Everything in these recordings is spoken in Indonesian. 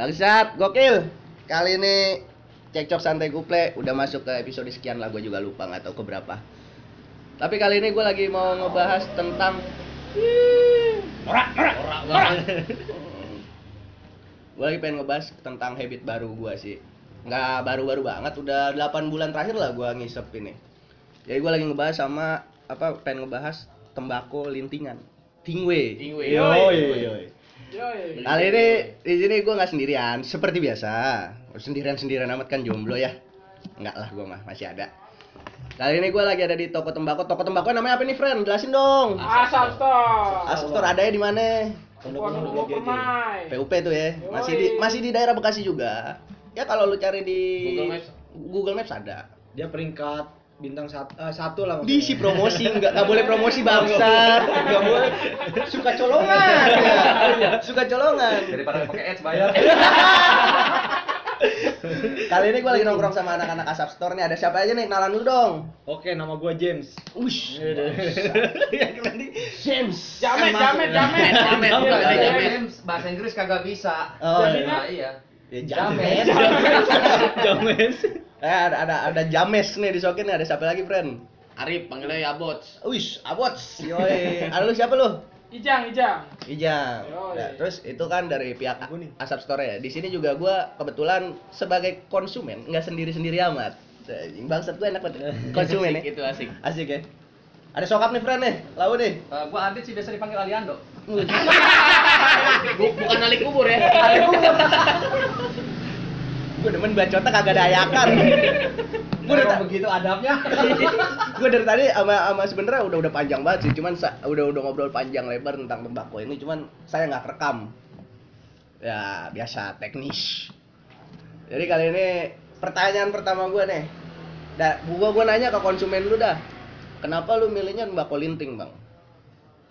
Bangsat, gokil. Kali ini cekcok santai kuple udah masuk ke episode sekian lah gue juga lupa nggak tahu ke berapa. Tapi kali ini gue lagi mau ngebahas tentang Norak, norak, Norak norak. gue lagi pengen ngebahas tentang habit baru gue sih. Nggak baru-baru banget, udah 8 bulan terakhir lah gue ngisep ini. Jadi gue lagi ngebahas sama apa pengen ngebahas tembakau lintingan. Tingwe. Tingwe. Yoi, yoi. Yoi. Kali ini di sini gue nggak sendirian, seperti biasa. Sendirian sendirian amat kan jomblo ya? Enggak lah, gue mah masih ada. Kali ini gue lagi ada di toko tembakau. Toko tembakau namanya apa nih, friend? Jelasin dong. Asal store. Asal store ada ya di mana? Pondok Gede Permai. PUP tuh ya. Masih di masih di daerah Bekasi juga. Ya kalau lu cari di Google Maps. Google Maps ada. dia peringkat bintang satu, eh, satu lah maksudnya. Diisi promosi nggak nggak boleh promosi bangsa nggak boleh suka colongan ya. suka colongan Daripada pakai ads bayar. Kali ini gue lagi nongkrong sama anak-anak Asap Store nih. Ada siapa aja nih? Kenalan dulu dong. Oke, nama gua James. Ush. Tadi James. Jamet, jamet, jamet. Jamet, Iya, iya. James. Bahasa Inggris kagak bisa. Oh, Nah, iya. Ya, Jamet. James. Eh, ada ada ada James nih di sokin nih. Ada siapa lagi, friend? Arif panggilnya ya Abots. Wish, Abots. Yoi. Ada lu siapa lu? Ijang, Ijang. Ijang. Yoi. Nah, terus itu kan dari pihak. Asap Store ya. Di sini juga gua kebetulan sebagai konsumen, nggak sendiri-sendiri amat. Bangsat gue enak banget. Konsumen ya. Itu asik. Asik ya. Ada sokap nih, friend nih. Lau nih. Eh, gua Adit sih biasa dipanggil Aliando. Bu- bukan alik kubur ya. gue demen bacotnya kagak ada ayakan. gue Emang begitu adabnya. gue dari tadi sama sama sebenarnya udah udah panjang banget sih, cuman udah udah ngobrol panjang lebar tentang tembakau ini, cuman saya nggak rekam. Ya biasa teknis. Jadi kali ini pertanyaan pertama gue nih, dah gua gua nanya ke konsumen lu dah, kenapa lu milihnya tembakau linting bang?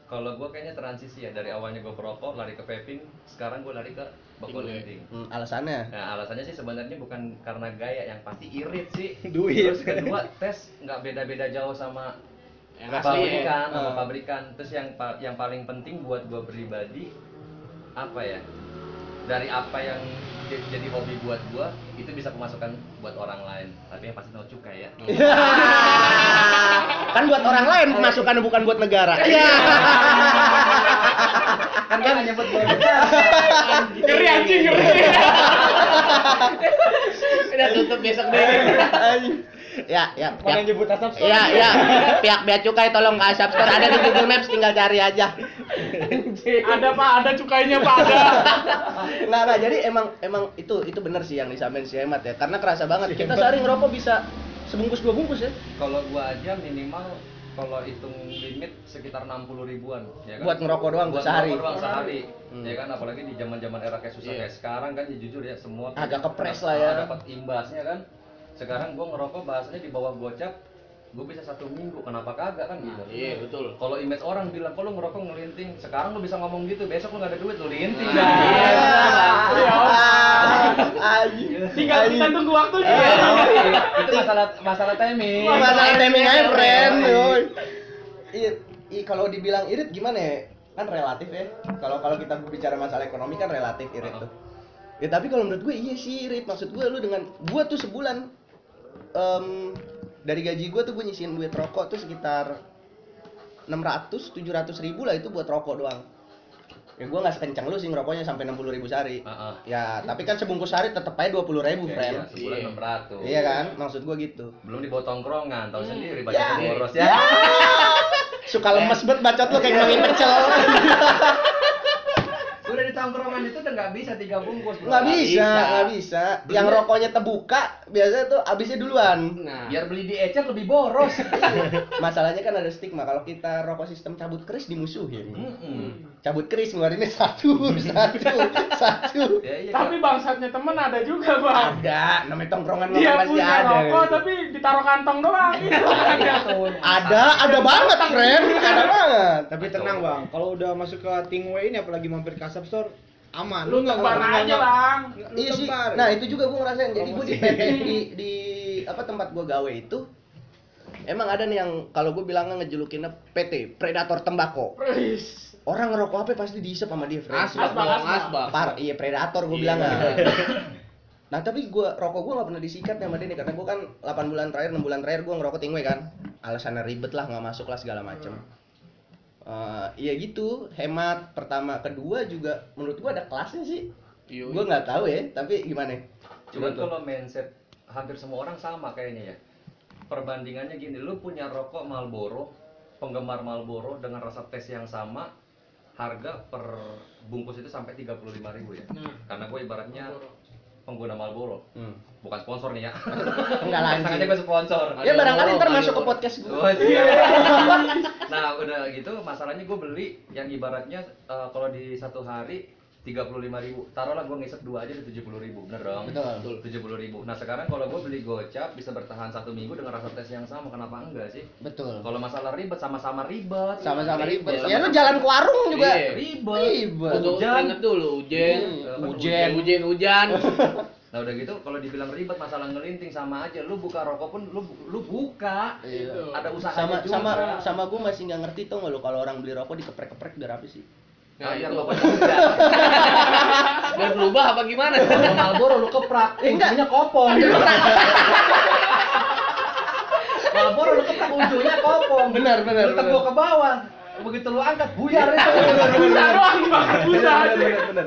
Kalau gua kayaknya transisi ya dari awalnya gua perokok lari ke vaping, sekarang gua lari ke bakul linting. Hmm, alasannya? Nah alasannya sih sebenarnya bukan karena gaya yang pasti irit sih. Duit. Terus kedua tes nggak beda-beda jauh sama Yang asli ya. pabrikan, sama Eh. pabrikan. Terus yang yang paling penting buat gua pribadi apa ya? Dari apa yang jadi hobi buat gua itu bisa pemasukan buat orang lain. Tapi yang pasti no cukai ya. kan buat orang lain pemasukan bukan buat negara. Iya. kan kan nyebut gua Ngeri anjing, ngeri. Udah tutup besok deh. Ya, ya. Pihak- nyebut asap store? Iya, iya. Pihak bea cukai tolong ke Asap Store ada di Google Maps tinggal cari aja. Ada Pak, ada cukainya Pak, ada. Nggak, nggak. Jadi emang emang itu itu bener sih yang disampaikan si Hemat ya. Karena kerasa banget kita sehari ngerokok bisa sebungkus dua bungkus ya. Kalau gua aja minimal kalau hitung limit sekitar 60 ribuan ya kan? Buat ngerokok doang, buat sehari. ngerokok doang sehari Hmm. ya kan apalagi di zaman-zaman era kayak susah Iya. kayak sekarang kan ya jujur ya semua Agak kepres lah Ah, ya. dapat imbasnya kan sekarang gua ngerokok bahasanya di bawah gocap gua bisa satu minggu kenapa kagak kan gitu Iya, betul. kalau image orang bilang kalau ngerokok ngelinting sekarang lu bisa ngomong gitu besok lu nggak ada duit lu linting Nah, iya. Anjing. Tinggal kita tunggu waktunya. Iya, itu masalah masalah timing Masalah timing aja, friend. Iya. Iya, kalau dibilang irit gimana ya? Kan relatif ya. Kalau kalau kita bicara masalah ekonomi kan relatif irit tuh. Ya tapi kalau menurut gue iya sih irit. Maksud gue lu dengan gue tuh sebulan em, dari gaji gue tuh gue nyisihin duit rokok tuh sekitar 600 700 ribu lah itu buat rokok doang. Ya gue nggak sekencang lu sih ngerokoknya sampai 60 ribu sehari. Heeh. Ya tapi kan sebungkus sehari tetep aja 20 ribu Ya, friend. iya, sebulan Iya. 600 Iya kan? Maksud gue gitu. belum dibawa tongkrongan tahu sendiri Ya. baca boros ya Suka lemes banget bacot lu kayak ngomongin pecel. udah di tongkrongan itu udah nggak bisa tiga bungkus bro. Nggak bisa, bisa. nggak bisa. Yang Beli- rokoknya terbuka, biasanya tuh abisnya duluan. Nah, biar beli di ecer lebih boros Masalahnya kan ada stigma kalau kita rokok sistem cabut keris dimusuhin. Mm-mm. Cabut keris ngeluarinnya satu, satu, satu. ya, iya, Tapi bangsatnya temen ada juga, Bang. Ada, namanya tongkrongan Dia punya ada. rokok tapi ditaruh kantong doang. Ada, ada banget, friend. Ada banget. Tapi tenang bang, kalau udah masuk ke Tingway ini apalagi mampir ke asap store, aman. Lu nggak- aja, Bang. Iya sih. Nah, itu juga gue ngerasain. Jadi gue di. PT di di apa tempat gue gawe itu emang ada nih yang kalau gue bilangnya ngejulukinnya PT Predator Tembako. Wis. orang ngerokok apa pasti dihisap sama dia, friend. Asbak Asbak, asbak. asbak. Par, iya predator gue Iya. bilang ah. Nah tapi gua rokok gua nggak pernah disikat sama dia nih karena gua kan 8 bulan terakhir 6 bulan terakhir gua ngerokok tingwe kan alasannya ribet lah nggak masuk lah segala macem Eh, iya gitu hemat pertama kedua juga menurut gua ada kelasnya sih Yoi. gua nggak tahu ya tapi gimana Cuman kalau mindset hampir semua orang sama kayaknya ya. Perbandingannya gini, lu punya rokok Marlboro, penggemar Marlboro dengan rasa tes yang sama, harga per bungkus itu sampai 35.000 ya. Nah. Karena gue ibaratnya pengguna Marlboro. Hmm. Bukan sponsor nih ya. Enggak lah, Sengaja gue sponsor. ya barangkali ntar masuk ke podcast gua Oh, iya. nah udah gitu masalahnya gue beli yang ibaratnya eh, kalau di satu hari 35.000 ribu. Taruhlah gue ngisep dua aja di 70.000 ribu. Bener dong? Betul. 70.000 ribu. Nah sekarang kalau gue beli gocap bisa bertahan satu minggu dengan rasa tes yang sama. Kenapa enggak sih? Betul. Kalau masalah ribet sama-sama ribet. Sama-sama ribet. Sama-sama ya lu jalan ke warung juga. Iya. ribet. Ribet. Hujan. inget dulu ujen, Hmm, ujen, ujen, hujan. nah udah gitu kalau dibilang ribet masalah ngelinting sama aja. Lu buka rokok pun lu lu buka. Iya. ada sama usahanya juga. sama sama gue masih nggak ngerti tuh nggak lu kalau orang beli rokok dikeprek-keprek biar apa sih nah, biar bapaknya hujan Biar berubah apa gimana? Kalau Marlboro lu keprak, ujungnya kopong. Marlboro lu keprak ujungnya kopong. Benar, benar, Lu benar. ke bawah. Begitu lu angkat buyar itu. Busa doang bener, bener.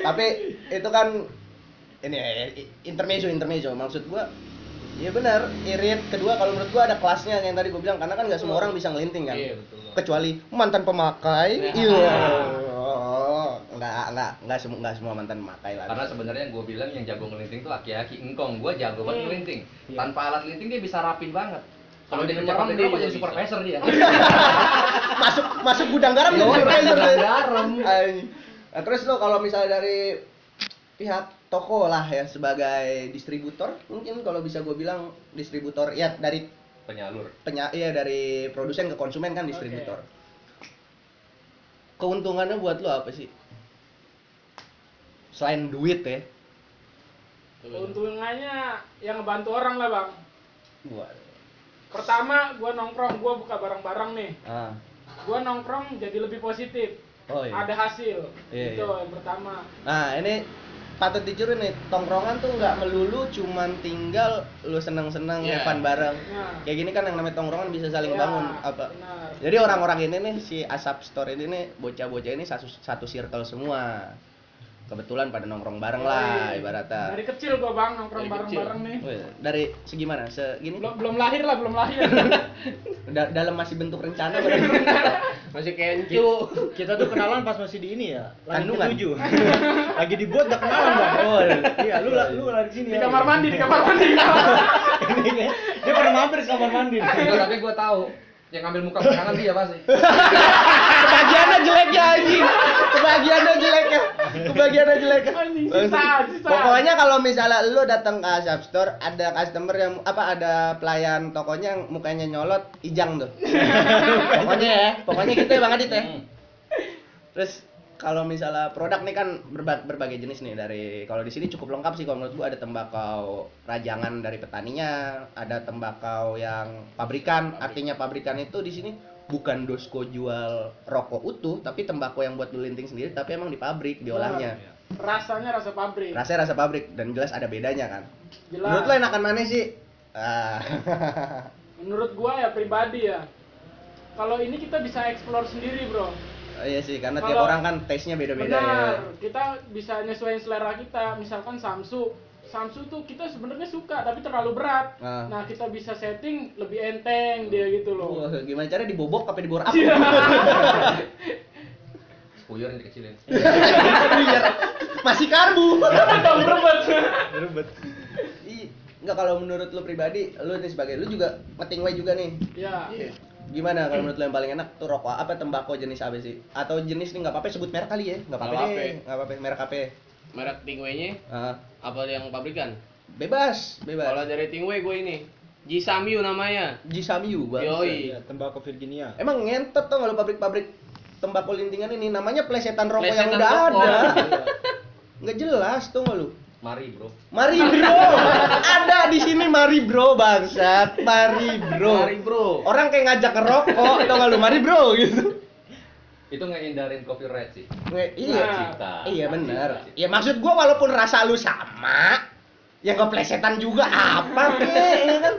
tapi itu kan ini ya, intermezzo intermezzo maksud gua Iya benar, irit. Kedua kalau menurut gua ada kelasnya yang tadi gua bilang karena kan nggak semua orang bisa ngelinting kan. Iya, betul. Kecuali mantan pemakai. Ya. Iya. Oh, enggak enggak enggak semua enggak semua mantan pemakai lah. Karena sebenarnya yang gue bilang yang jago ngelinting tuh aki-aki engkong. Gue jago banget Hmm. ngelinting. Tanpa alat linting dia bisa rapin banget. Kalau dia kerja pakai dia rokok jadi supervisor dia. masuk masuk gudang garam Iya, supervisor gudang deh. garam. Nah, terus lo kalau misalnya dari pihak toko lah ya sebagai distributor, mungkin kalau bisa gue bilang distributor ya dari Penyalur. penya ya dari produsen ke konsumen kan distributor. Keuntungannya buat lo apa sih? Selain duit ya. Keuntungannya yang ngebantu orang lah bang. Buat. Pertama, gua nongkrong, gua buka barang-barang nih. Ah. Gua nongkrong jadi lebih positif. Oh iya. Ada hasil. Iya, itu iya. yang pertama. Nah, ini patut dicuri nih, tongkrongan tuh nggak melulu cuman tinggal lu seneng-seneng have fun bareng. Nah. Kayak gini kan yang namanya tongkrongan bisa saling Iya, bangun apa. benar. Jadi orang-orang ini nih si Asap Store ini nih bocah-bocah ini satu satu circle semua. Kebetulan pada nongkrong bareng lah Yoi. ibaratnya. Dari kecil gua bang nongkrong Dari bareng-bareng nih. Oh iya, Dari segimana? Segini? Belum belum lahir lah, belum lahir. Da- dalam masih bentuk rencana berarti. Masih kencu. Kita tuh kenalan pas masih di ini ya, lagi Kandungan. ketujuh. lagi dibuat udah kenalan bang. Oh, iya, lu lu lari sini di ya. kamar mandi, di kamar mandi. di kamar mandi. Ini nih, dia pernah mampir ke kamar mandi. Tapi gue tahu yang ngambil muka belakangan dia pasti. Kebagiannya jeleknya anjing. Kebagiannya jeleknya. Kebagiannya jeleknya. Sisa, sisa. Pokoknya kalau misalnya lu datang ke Asap Store ada customer yang apa ada pelayan tokonya yang mukanya nyolot ijang tuh. pokoknya ya, pokoknya gitu ya Bang Adit ya. Hmm. Terus kalau misalnya produk nih kan berba- berbagai jenis nih dari kalau di sini cukup lengkap sih kalau menurut gua ada tembakau rajangan dari petaninya, ada tembakau yang pabrikan, artinya pabrikan itu di sini bukan dosko jual rokok utuh, tapi tembakau yang buat linting sendiri tapi emang di pabrik diolahnya. Rasanya rasa pabrik. Rasanya rasa pabrik dan jelas ada bedanya kan. Jelas. Menurut lo enakan mana sih? Ah. Menurut gua ya pribadi ya. Kalau ini kita bisa explore sendiri, Bro. Oh, iya sih, karena tiap Kalau- orang kan taste-nya beda-beda ya. Kita bisa nyesuaiin selera kita. Misalkan Samsu, Samsu tuh kita sebenarnya suka tapi terlalu berat. Ah. Nah, kita bisa setting lebih enteng dia gitu loh. Wah, gimana cara dibobok apa dibor api? Iya. Spuyur yang dikecilin. Biar masih karbu. Dong berebet. Berebet. Ih, Enggak kalau menurut lu pribadi, lu nih sebagai lu juga ngeting way juga nih. Ya. Iya. Gimana kalau menurut lu yang paling enak tuh rokok apa tembakau jenis apa sih? Atau jenis nih nggak apa-apa sebut merek kali ya? Nggak apa-apa Nggak deh, apa-apa. nggak apa-apa merek apa? Merek Tingway-nya Ah, apa yang pabrikan? bebas, Kalau bebas. dari Tingway gue ini Jisamyu namanya. Jisamiu bang. Yoi. Iya, tembakau Virginia. Emang ngentot tuh kalau pabrik-pabrik tembakau lintingan ini namanya plesetan rokok yang Plesetan udah rokok. ada. Nggak jelas tuh nggak lu? Mari bro. Mari bro, ada di sini mari bro bangsat, mari bro. Mari bro. Orang kayak ngajak ngerokok, tau gak lu mari bro gitu. Itu ngehindarin copyright sih. Nge- iya Nah, cipta. iya benar ya maksud gua walaupun rasa lu sama ya nggak plesetan juga apa kek ya kan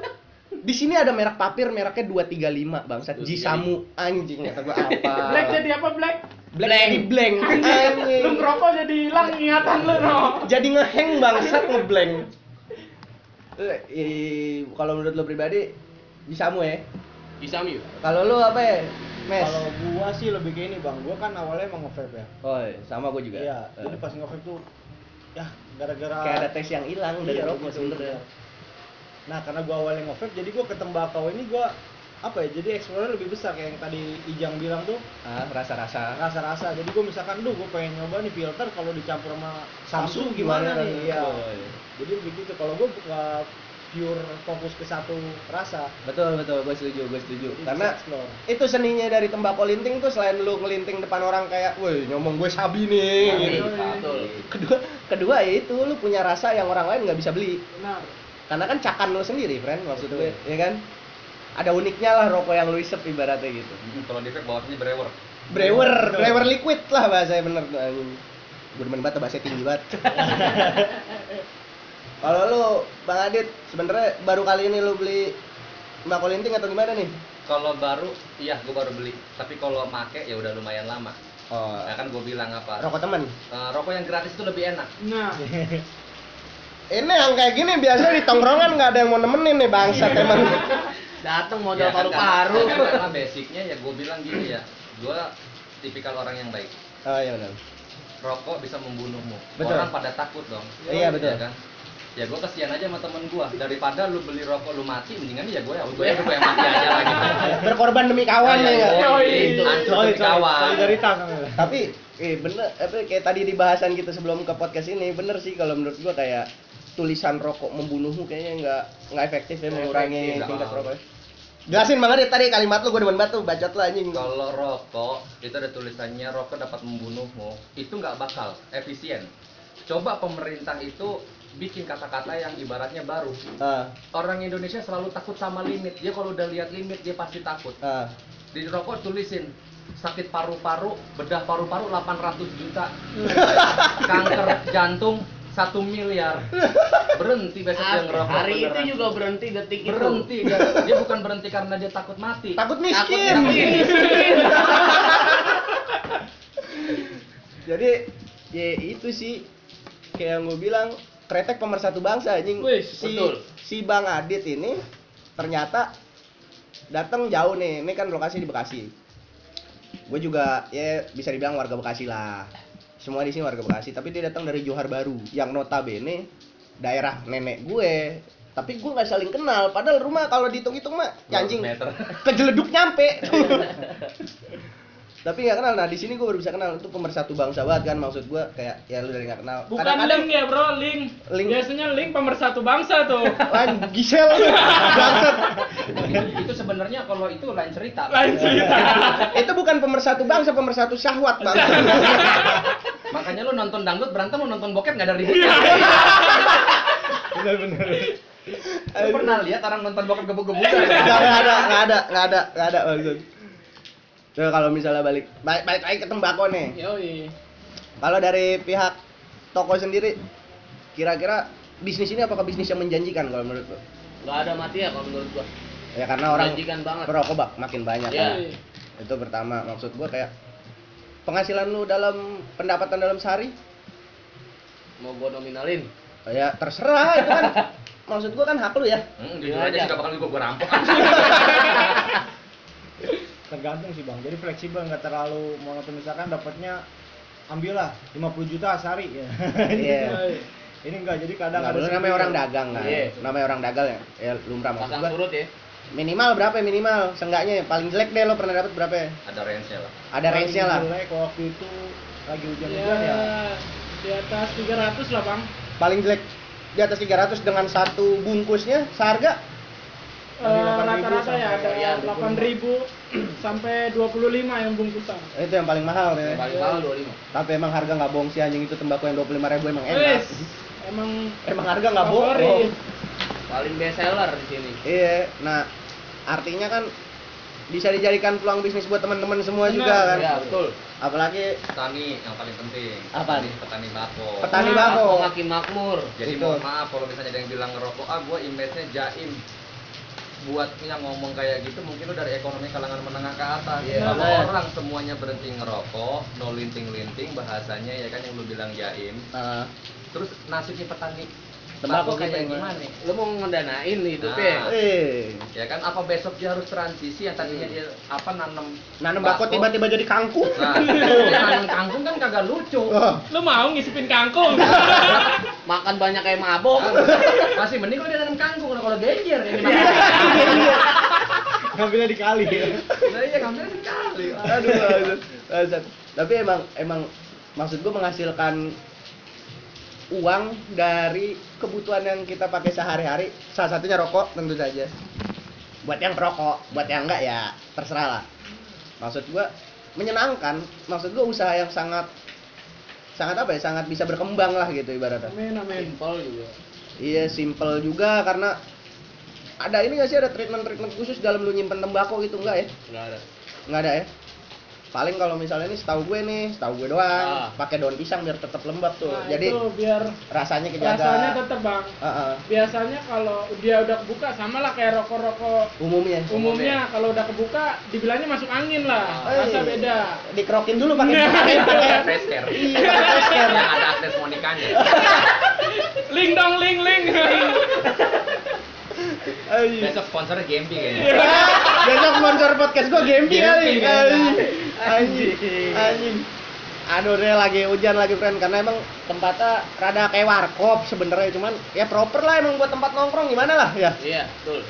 di sini ada merek papir mereknya 235 bangsat 235. Jisamu anjing kata gua apa Black jadi apa Black? Jadi blank. Anjing. Lu ngerokok jadi hilang ingatan lu no. jadi ngeheng bangsat ngeblank. Eh, eh, kalau menurut lo pribadi Jisamu ya? Bisa mi. kalau lu apa ya mes? Kalau gua sih lebih ke ini bang, gua kan awalnya emang nge-vape ya. oh iya, sama gua juga. Iya, Eh, jadi pas nge-vape tuh ya gara-gara kayak ada tes yang hilang dari Iya, rokok betul. Nah, karena gua awalnya nge-vape jadi gua ke tembakau ini gua apa ya? Jadi explore lebih besar kayak yang tadi Ijang bilang tuh ah rasa-rasa rasa-rasa. Jadi gua misalkan duh gua pengen nyoba nih filter kalau dicampur sama Samsu Samsu gimana gimana, nih? Iya. Iya. Jadi begitu. Kalau gua buka pure fokus ke satu rasa. betul betul gue setuju gue setuju Jadi karena itu seninya dari tembakau linting tuh selain lu ngelinting depan orang kayak woi nyomong gue sabi nih Sabi, gitu. betul. kedua kedua ya itu lu punya rasa yang orang lain nggak bisa beli Benar. karena kan cakan lu sendiri friend maksud Betul. gue ya kan ada uniknya lah rokok yang lu isep ibaratnya gitu Hmm, Kalau vape bawahnya brewer. brewer brewer liquid lah bahasanya bener tuh anjing gue demen banget bahasa tinggi banget kalau lu bang Adit sebenarnya baru kali ini lu beli tembakau linting atau gimana nih Kalau baru, iya gue baru beli. Tapi kalau make ya udah lumayan lama. oh Ya kan gue bilang apa? rokok teman Eh, rokok yang gratis itu lebih enak. Nah, ini yang kayak gini biasanya di tongkrongan nggak ada yang mau nemenin nih bangsat emang Datang Ya modal kan, paru-paru. karena- Karena basicnya ya gue bilang gini ya, gue tipikal orang yang baik. oh iya benar Rokok bisa membunuhmu. Betul. Orang pada takut dong. Iya, betul. Ya kan? Ya gue kesian aja sama temen gue. Daripada lu beli rokok lu mati, mendingan ya gue ya gue ya gue yang mati aja lagi. berkorban demi kawan Iya, ya iya, Yoi. iya. Hancur demi kawan. Solidaritas. tapi eh bener apa kayak tadi di bahasan kita sebelum ke podcast ini bener sih kalau menurut gua kayak tulisan rokok membunuhmu kayaknya nggak nggak efektif ya mengurangi tingkat rokok jelasin banget deh tadi kalimat lu gue demen banget tuh bacot lu anjing Kalau rokok itu ada tulisannya rokok dapat membunuhmu, itu nggak bakal efisien. Coba pemerintah itu bikin kata-kata yang ibaratnya baru. ah Orang Indonesia selalu takut sama limit. Dia kalau udah lihat limit dia pasti takut. ah Di rokok tulisin sakit paru-paru, bedah paru-paru 800 juta. Kanker jantung 1 miliar. Berhenti besok dia ngerokok. Hari itu beneran. juga berhenti detik itu. berhenti dia. Dia bukan berhenti karena dia takut mati. takut Takut miskin miskin. jadi ya itu sih kayak yang gue bilang kretek pemersatu bangsa anjing Wih, si betul. si bang Adit ini ternyata datang jauh nih ini kan lokasi di Bekasi gue juga ya bisa dibilang warga Bekasi lah semua di sini warga Bekasi tapi dia datang dari Johar Baru yang notabene daerah nenek gue. Tapi gue nggak saling kenal padahal rumah kalau dihitung-hitung mah anjing kejeleduk nyampe tapi nggak kenal nah di sini gue baru bisa kenal itu pemersatu bangsa banget kan maksud gue kayak ya lu dari nggak kenal bukan Kadang-kadang- link ya bro, link. Link. Biasanya link pemersatu bangsa tuh. Wan, Gisel bangsat itu sebenarnya kalau itu lain cerita. Lain cerita. itu bukan pemersatu bangsa pemersatu syahwat bang Makanya lu nonton dangdut berantem lu nonton bokep nggak ada ributnya. Benar-benar. lu pernah lihat orang nonton bokep gebuk-gebukan? nggak nggak ada nggak ada nggak ada nggak ada maksud Nah, kalau misalnya balik balik, balik lagi ke tembakau nih Yoi. kalau dari pihak toko sendiri kira-kira bisnis ini apakah bisnis yang menjanjikan kalau menurut lo Gak ada mati ya kalau menurut gua. ya karena orang banget. perokok bak makin banyak Iya. kan itu pertama maksud gua kayak penghasilan lu dalam pendapatan dalam sehari Mau gua nominalin. ya terserah itu kan maksud gua kan hak lu ya Hmm, jujur aja sih gak bakal gua, gua rampok. Tergantung sih bang. Jadi fleksibel nggak terlalu monoton misalkan dapatnya ambillah 50 juta sehari ya. Iya. Yoi. Ini enggak jadi kadang Nggak, ada namanya orang itu. dagang kan Iya. namanya orang dagang ya ya lumrah maksud Pasang gua surut ya. minimal berapa ya minimal seenggaknya ya paling jelek deh lo pernah dapat berapa ya Ada range-nya lah. ada range nya lah Paling jelek waktu itu lagi Ya, hujan-hujan ya. di atas 300 lah bang. paling jelek di atas 300 dengan satu bungkusnya seharga Eh, Dari 8.000 rata-rata ya ada iya, 8.000 sampai 25 yang bungkusan. itu yang paling mahal Yang ya paling mahal 25. tapi emang harga nggak bohong sih anjing itu tembakau yang 25 ribu emang enak emang emang harga nggak bohong Paling best seller di sini. iya nah artinya kan bisa dijadikan peluang bisnis buat teman-teman semua Benar, juga kan. Iya, betul. Apalagi petani yang paling penting Apa? petani, petani bako petani Nah, bako. Makin makmur. jadi Itu. mohon maaf kalau misalnya ada yang bilang ngerokok ah gue image-nya jaim buat yang ngomong kayak gitu mungkin lu dari ekonomi kalangan menengah ke atas Iya. kalau Bener. orang semuanya berhenti ngerokok no linting-linting bahasanya ya kan yang lu bilang jaim Ah, terus nasibnya petani Tembakau tembakau kayak gimana Lu mau ngedanain hidupnya. Nah. eh, ya kan apa besok dia harus transisi yang tadinya dia apa nanam nanam bako tiba-tiba jadi kangkung. nah nanam kangkung kan kagak lucu Oh, Lu mau ngisipin kangkung? Makan banyak kayak mabok. masih mending kalau dia nanam kangkung kalau genjer ini Iya. Ngambilnya di kali. nah iya ngambil sekali aduh, aduh, aduh. Tapi emang emang maksud gua menghasilkan uang dari kebutuhan yang kita pakai sehari-hari. Salah satunya rokok tentu saja. Buat yang perokok, buat yang enggak ya terserah lah. Maksud gua menyenangkan. Maksud gua usaha yang sangat sangat apa ya? Sangat bisa berkembang lah gitu ibaratnya. Amin amin. Simpel juga. Iya, simple juga karena ada ini nggak sih ada treatment-treatment khusus dalam lu nyimpen tembakau gitu enggak ya? Enggak ada. Nggak ada ya? Paling kalau misalnya ini setahu gue nih, setahu gue doang, Ah. pakai daun pisang biar tetap lembab tuh. Nah, Jadi itu biar rasanya kejaga. rasanya tetap bang. Heeh. Biasanya kalau dia udah kebuka sama lah kayak rokok-rokok umumnya. umumnya kalau udah kebuka dibilangnya masuk angin lah. Eh, Rasa beda. Dikerokin dulu pakai Nah. pakai Fresker. Iya, pakai fresker. yang ada akses monikanya Ling dong ling ling. Ay. besok sponsornya Gempi kayaknya Besok sponsor podcast gue Gempi kali. Kayaknya. Anjing. Anjing. Aduh, deh lagi hujan lagi friend karena emang tempatnya rada kayak warkop sebenarnya cuman ya proper lah emang buat tempat nongkrong gimana lah ya. Iya, betul.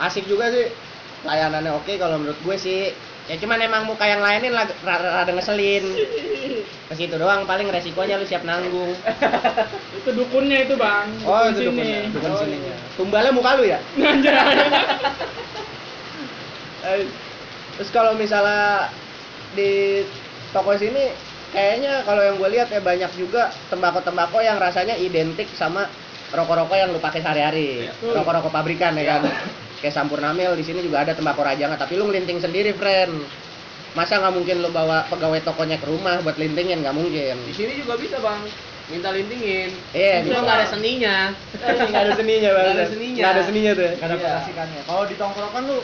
Asik juga sih. Layanannya oke kalau menurut gue sih. Ya cuman emang muka yang lainin lag- rada, rada ngeselin. Ke situ doang paling resikonya lu siap nanggung. itu dukunnya itu bang. Oh, Dukun itu sini. dukunnya. Dukun Oh, sininya. iya. Tumbalnya muka lu ya? Eh, Terus kalau misalnya di toko sini kayaknya kalau yang gue lihat ya banyak juga tembakau-tembakau yang rasanya identik sama rokok-rokok yang lu pakai sehari-hari. Betul. Rokok-rokok pabrikan ya kan. Kayak Sampurna Mil di sini juga ada tembakau rajanga tapi lu ngelinting sendiri, friend. Masa nggak mungkin lu bawa pegawai tokonya ke rumah buat lintingin nggak mungkin. Di sini juga bisa, Bang. Minta lintingin. Iya, Cuma bisa. nggak ada seninya. Nggak ada seninya, Bang. Nggak ada seninya. Nggak ada seninya tuh. ya? Gak ada Iya. kasihkannya. Kalau di tongkrongan lu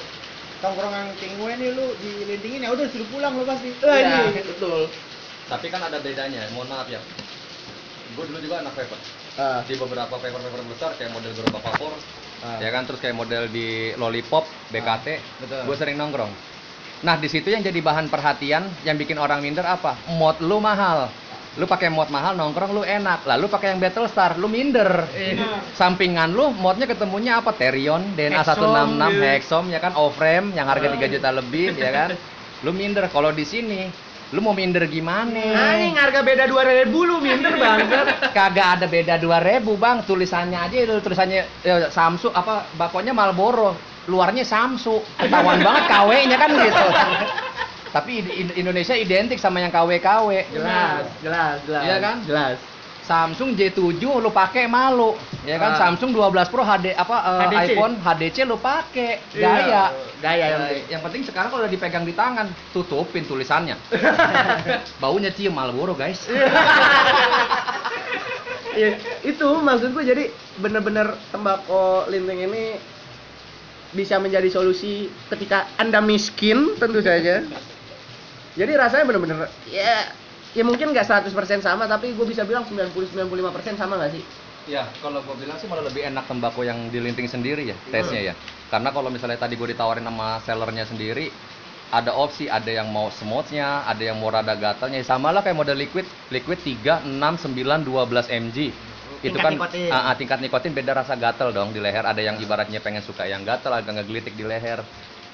tongkrongan king gue nih lu dilintingin ya udah suruh pulang lu pasti. Iya, ini. betul. tapi kan ada bedanya mohon maaf ya gue dulu juga anak paper Ah, di beberapa paper-paper besar kayak model gerobak vapor Ah. ya kan terus kayak model di lollipop BKT betul. gue sering nongkrong. Nah di situ yang jadi bahan perhatian yang bikin orang minder apa? Mod lu mahal. Lu pakai mod mahal nongkrong lu enak. Lalu pakai yang battle star lu minder. Benar. sampingan lu modnya ketemunya apa? Terion DNA 166 Hexom, Hexom ya kan? O-frame yang harga 3 juta lebih ya kan? Lu minder. Kalau di sini lu mau minder gimana Anjing harga beda 2000 lu minder banget. kagak ada beda 2000 bang tulisannya aja itu tulisannya ya, Samsu apa bakonya Marlboro luarnya Samsu ketahuan banget KW-nya kan gitu tapi Indonesia identik sama yang KW KW Jelas, jelas, jelas. Iya kan? Jelas. Samsung J7 lu pakai malu ya kan Ah. Samsung 12 Pro HD apa eh, HDC. iPhone HDC lu pakai Iya, gaya gaya yang Ya, penting. yang penting sekarang kalau udah dipegang di tangan tutupin tulisannya baunya cium Marlboro guys Iya, itu maksud gue jadi bener-bener tembakau linting ini bisa menjadi solusi ketika anda miskin tentu saja. Jadi rasanya bener-bener ya ya mungkin nggak 100% sama tapi gue bisa bilang 90-95% sama nggak sih? Ya, kalau gue bilang sih malah lebih enak tembakau yang dilinting sendiri ya, tesnya ya. Karena kalau misalnya tadi gue ditawarin sama sellernya sendiri, ada opsi, ada yang mau smoothnya, ada yang mau rada gatalnya. Ya, sama lah kayak model liquid, liquid 3, 6, 9, 12 mg. Itu Tingkat kan nikotin. ah, tingkat nikotin beda rasa gatel dong di leher. Ada yang ibaratnya pengen suka yang gatel, agak ngegelitik di leher.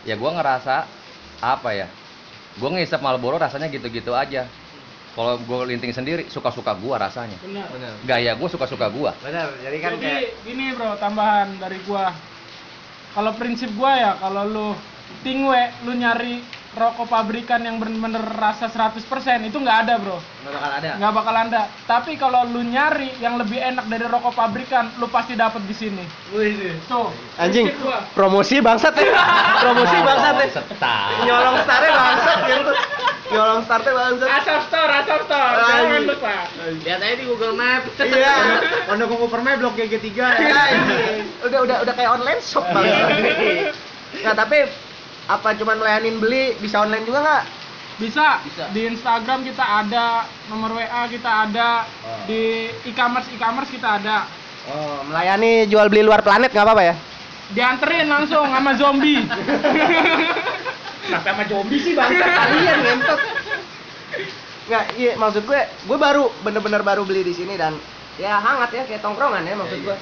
Ya gue ngerasa apa ya? Gue ngisep Marlboro rasanya gitu-gitu aja. Kalau gue linting sendiri, suka-suka gue rasanya. Benar. Benar. Gaya gue suka-suka gue. Benar. Jadi kan Jadi kayak gini bro, tambahan dari gua. Kalau prinsip gua ya, kalau lu tingwe, lu nyari rokok pabrikan yang bener-bener rasa 100% itu nggak ada bro Nggak bakal ada. nggak bakal ada tapi kalau lu nyari yang lebih enak dari rokok pabrikan lu pasti dapat di sini tuh Anjing, promosi bangsat ya. promosi bangsat ya. Setar. Nyolong starnya bangsat gitu. Nyolong starnya bangsat. asap store asap store jangan lupa Lihat aja di Google Map. Iya. Pondok Ungu Permai blok GG3 ya. Udah udah udah kayak online shop banget. Nah, tapi apa cuman melayanin beli bisa online juga nggak? bisa. Bisa. di Instagram kita ada nomor WA kita ada Oh. di e-commerce e-commerce kita ada Oh, melayani jual beli luar planet nggak apa-apa ya? dianterin langsung sama zombie Sampai sama zombie sih bangsa kalian ngentot. Nggak, iya maksud gue, gue baru bener-bener baru beli di sini dan ya hangat ya kayak tongkrongan ya maksud Iya, gue.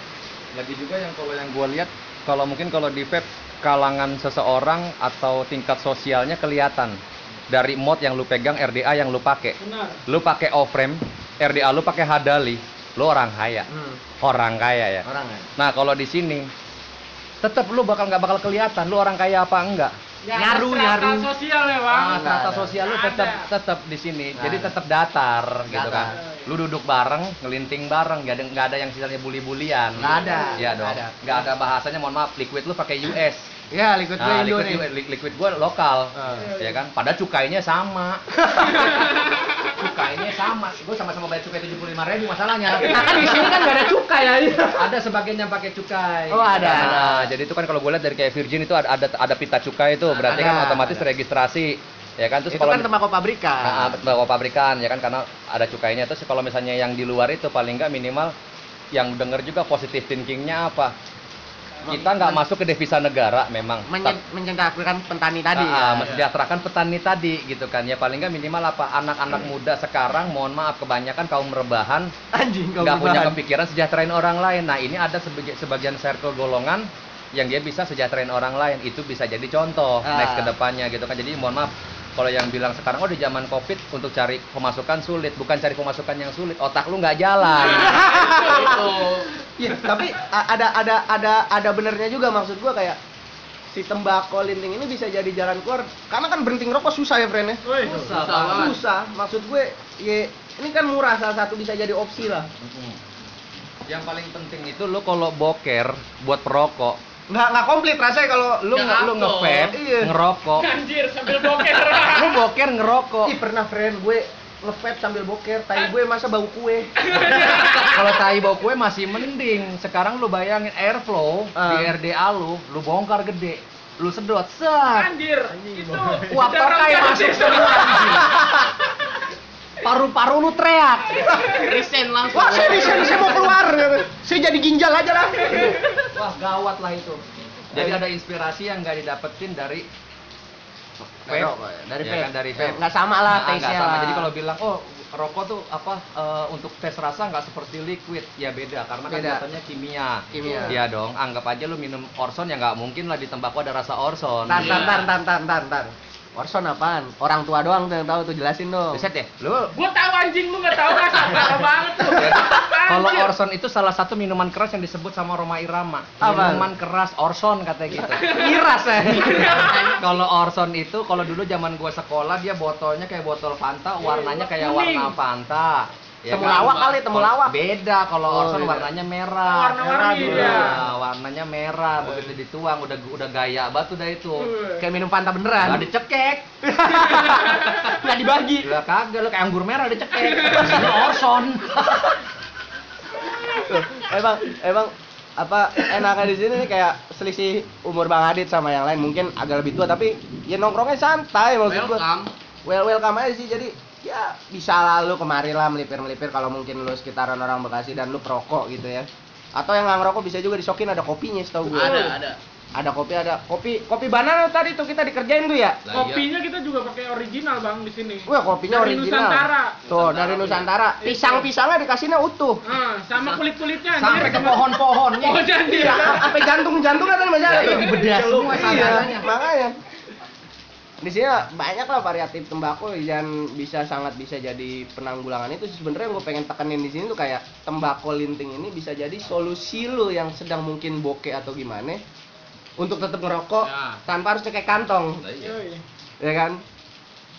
Lagi juga yang kalau yang gue lihat kalau mungkin kalau di vape kalangan seseorang atau tingkat sosialnya kelihatan dari mod yang lu pegang RDA yang lu pakai. benar Lu pakai off-frame, RDA lu pakai Hadali, lu orang kaya. Hmm, Orang kaya ya. orang ya. Nah, kalau di sini tetap lu bakal nggak bakal kelihatan lu orang kaya apa enggak. Nyaru, ada strata nyaru. sosial ya bang Ah, strata ada. sosial lu tetap ada. tetap di sini. Nggak Jadi ada. tetap datar gitu Datar. kan. Lu duduk bareng, ngelinting bareng, nggak ada nggak ada yang sisanya bully-bulian. Nggak ada, Iya nggak dong. ada. Nggak ada bahasanya, mohon maaf, liquid lu pakai US. Ya, liquid gue Nah, Indo liquid, nih. liquid, li- liquid gua lokal. Ah. Ya kan? Padahal cukainya sama. cukainya sama. Gue sama-sama bayar cukai 75 ribu masalahnya. Nah, kan di sini kan nggak ada cukai ya. ada sebagian yang pakai cukai. Oh, ada, Nah, ada. jadi itu kan kalau gue lihat dari kayak Virgin itu ada ada, ada pita cukai itu, berarti kan Ada, otomatis ada. registrasi. Ya kan terus Itu kalau kan tembakau pabrikan. Nah, bawa pabrikan ya kan karena ada cukainya terus kalau misalnya yang di luar itu paling nggak minimal yang denger juga positive thinkingnya apa kita nggak masuk ke devisa negara memang. Menye- menyejahterakan petani tadi. Ah, ah, ya. mensejahterakan petani tadi gitu kan. Ya paling nggak minimal apa anak-anak muda sekarang mohon maaf kebanyakan kaum rebahan Anjing nggak punya kepikiran sejahterain orang lain. Nah ini ada sebagi- sebagian circle golongan yang dia bisa sejahterain orang lain. Itu bisa jadi contoh Ah. next ke depannya gitu kan. Jadi mohon maaf kalau yang bilang sekarang oh di zaman covid untuk cari pemasukan sulit. Bukan cari pemasukan yang sulit otak lu nggak jalan. Itu. Iya, tapi ada ada ada ada benernya juga maksud gua kayak si tembakau linting ini bisa jadi jalan keluar karena kan berhenti ngerokok susah ya friend ya? Susah, Susah banget. susah. Maksud gue ya ini kan murah salah satu bisa jadi opsi lah. Yang paling penting itu lu kalau boker buat perokok nggak nggak komplit rasanya kalau lu Nggak nge- lu nge-vape Iya. ngerokok anjir sambil boker lu boker ngerokok ih pernah friend gue nge sambil boker tai gue masa bau kue Kalau tai bau kue masih mending. Sekarang lu bayangin airflow di Ah. RDA lu, lu bongkar gede, lu sedot, set. anjir itu Uap banget masuk semua. Paru-paru lu teriak. Resign langsung. wah saya bisa saya mau keluar saya jadi ginjal aja lah Wah, gawat lah itu. Jadi ada inspirasi yang nggak didapetin dari vape. ya, dari Ya vape. kan, dari Ya, vape. nggak sama lah Nah, taste-nya sama. lah. Jadi kalau bilang, oh rokok tuh apa eh, untuk tes rasa nggak seperti liquid, ya beda karena kan Beda. jatuhnya kimia. Kimia. Iya dong. Anggap aja lu minum Orson ya nggak mungkin lah di tembakau ada rasa Orson. Tar, Iya. tar, tar, tar, tar, tar, Orson apaan? Orang tua doang tuh yang tahu tuh jelasin dong. Riset ya, lu gua tahu anjing lu nggak tahu rasa parah banget tuh Kalau. Orson itu salah satu minuman keras yang disebut sama Roma Irama. Apa? Minuman keras Orson katanya gitu. Miras ya. kalau Orson itu kalau dulu zaman gua sekolah dia botolnya kayak botol Fanta, warnanya kayak warna Fanta. Ya temulawak kan? kali, temulawak. Beda kalau Oh, Orson beda. warnanya merah. Warna-warni Merah, dia. Nah, warnanya merah, begitu dituang udah udah gaya batu dah itu. Wih. Kayak minum Fanta beneran. Gak dicekek. Nggak dibagi. Lah kagak lu kayak anggur merah dicekek. Isinya Orson. emang emang apa enaknya di sini nih kayak selisih umur Bang Adit sama yang lain mungkin agak lebih tua tapi ya nongkrongnya santai maksud gua. Welcome. Well welcome aja sih jadi ya bisa lah lu kemari lah melipir-melipir kalau mungkin lu sekitaran orang Bekasi dan lu perokok gitu ya. Atau yang nggak ngerokok bisa juga disokin ada kopinya setahu gue. Ada, ada. Ada kopi ada kopi kopi banana tadi tuh kita dikerjain tuh ya. Iya. kopinya kita juga pakai original bang di sini Wah kopinya Dari original. Nusantara. Tuh dari Nusantara. Pisang-pisangnya dikasihnya utuh. Ah, sama kulit kulitnya Sampai ke pohon-pohonnya. oh janji Iya, sampai jantung-jantungnya kan masih ada Ya, ini bedah semua Iya, makanya. Di sini banyak lah variatif tembakau dan bisa sangat bisa jadi penanggulangan itu sebenarnya gue pengen tekenin di sini tuh kayak tembakau linting ini bisa jadi solusi lo yang sedang mungkin bokeh atau gimana untuk tetap ngerokok Ya. tanpa harus pakai kantong. Lah, iya. Yoi. ya kan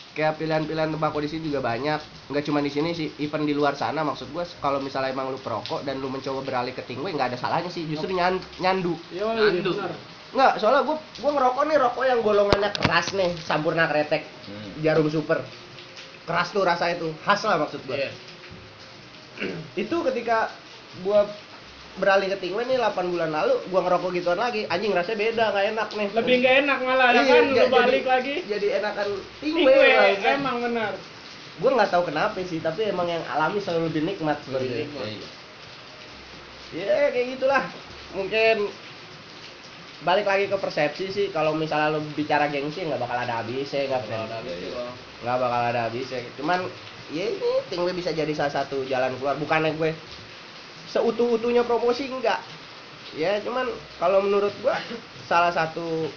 kayak pilihan-pilihan tembakau di sini juga banyak nggak cuma di sini sih even di luar sana maksud gua kalau misalnya emang lu perokok dan lu mencoba beralih ke tingwe nggak ada salahnya sih justru nyan- nyandu Yo, Ngantuk. benar. Nggak soalnya gua gua ngerokok nih rokok yang golongannya keras nih sampurna kretek Hmm. jarum super keras tuh rasa itu khas lah maksud gua Iya. itu ketika gua beralih ke tingwe nih 8 bulan lalu gua ngerokok gituan lagi anjing rasanya beda nggak enak nih Lebih nggak enak malah ya Iya, kan lu balik jadi- lagi. jadi enakan tingwe, Tingwe, lah. emang benar. gue nggak tahu kenapa sih tapi emang yang alami selalu lebih nikmat sebenarnya nikmat. Iya. ya kayak gitulah mungkin balik lagi ke persepsi sih kalau misalnya lo bicara gengsi nggak bakal ada habisnya nggak friend. ada habis sih. Bang. nggak bakal ada habisnya cuman ya ini tingwe bisa jadi salah satu jalan keluar bukannya gue seutuh-utuhnya promosi enggak ya cuman kalau menurut gua salah satu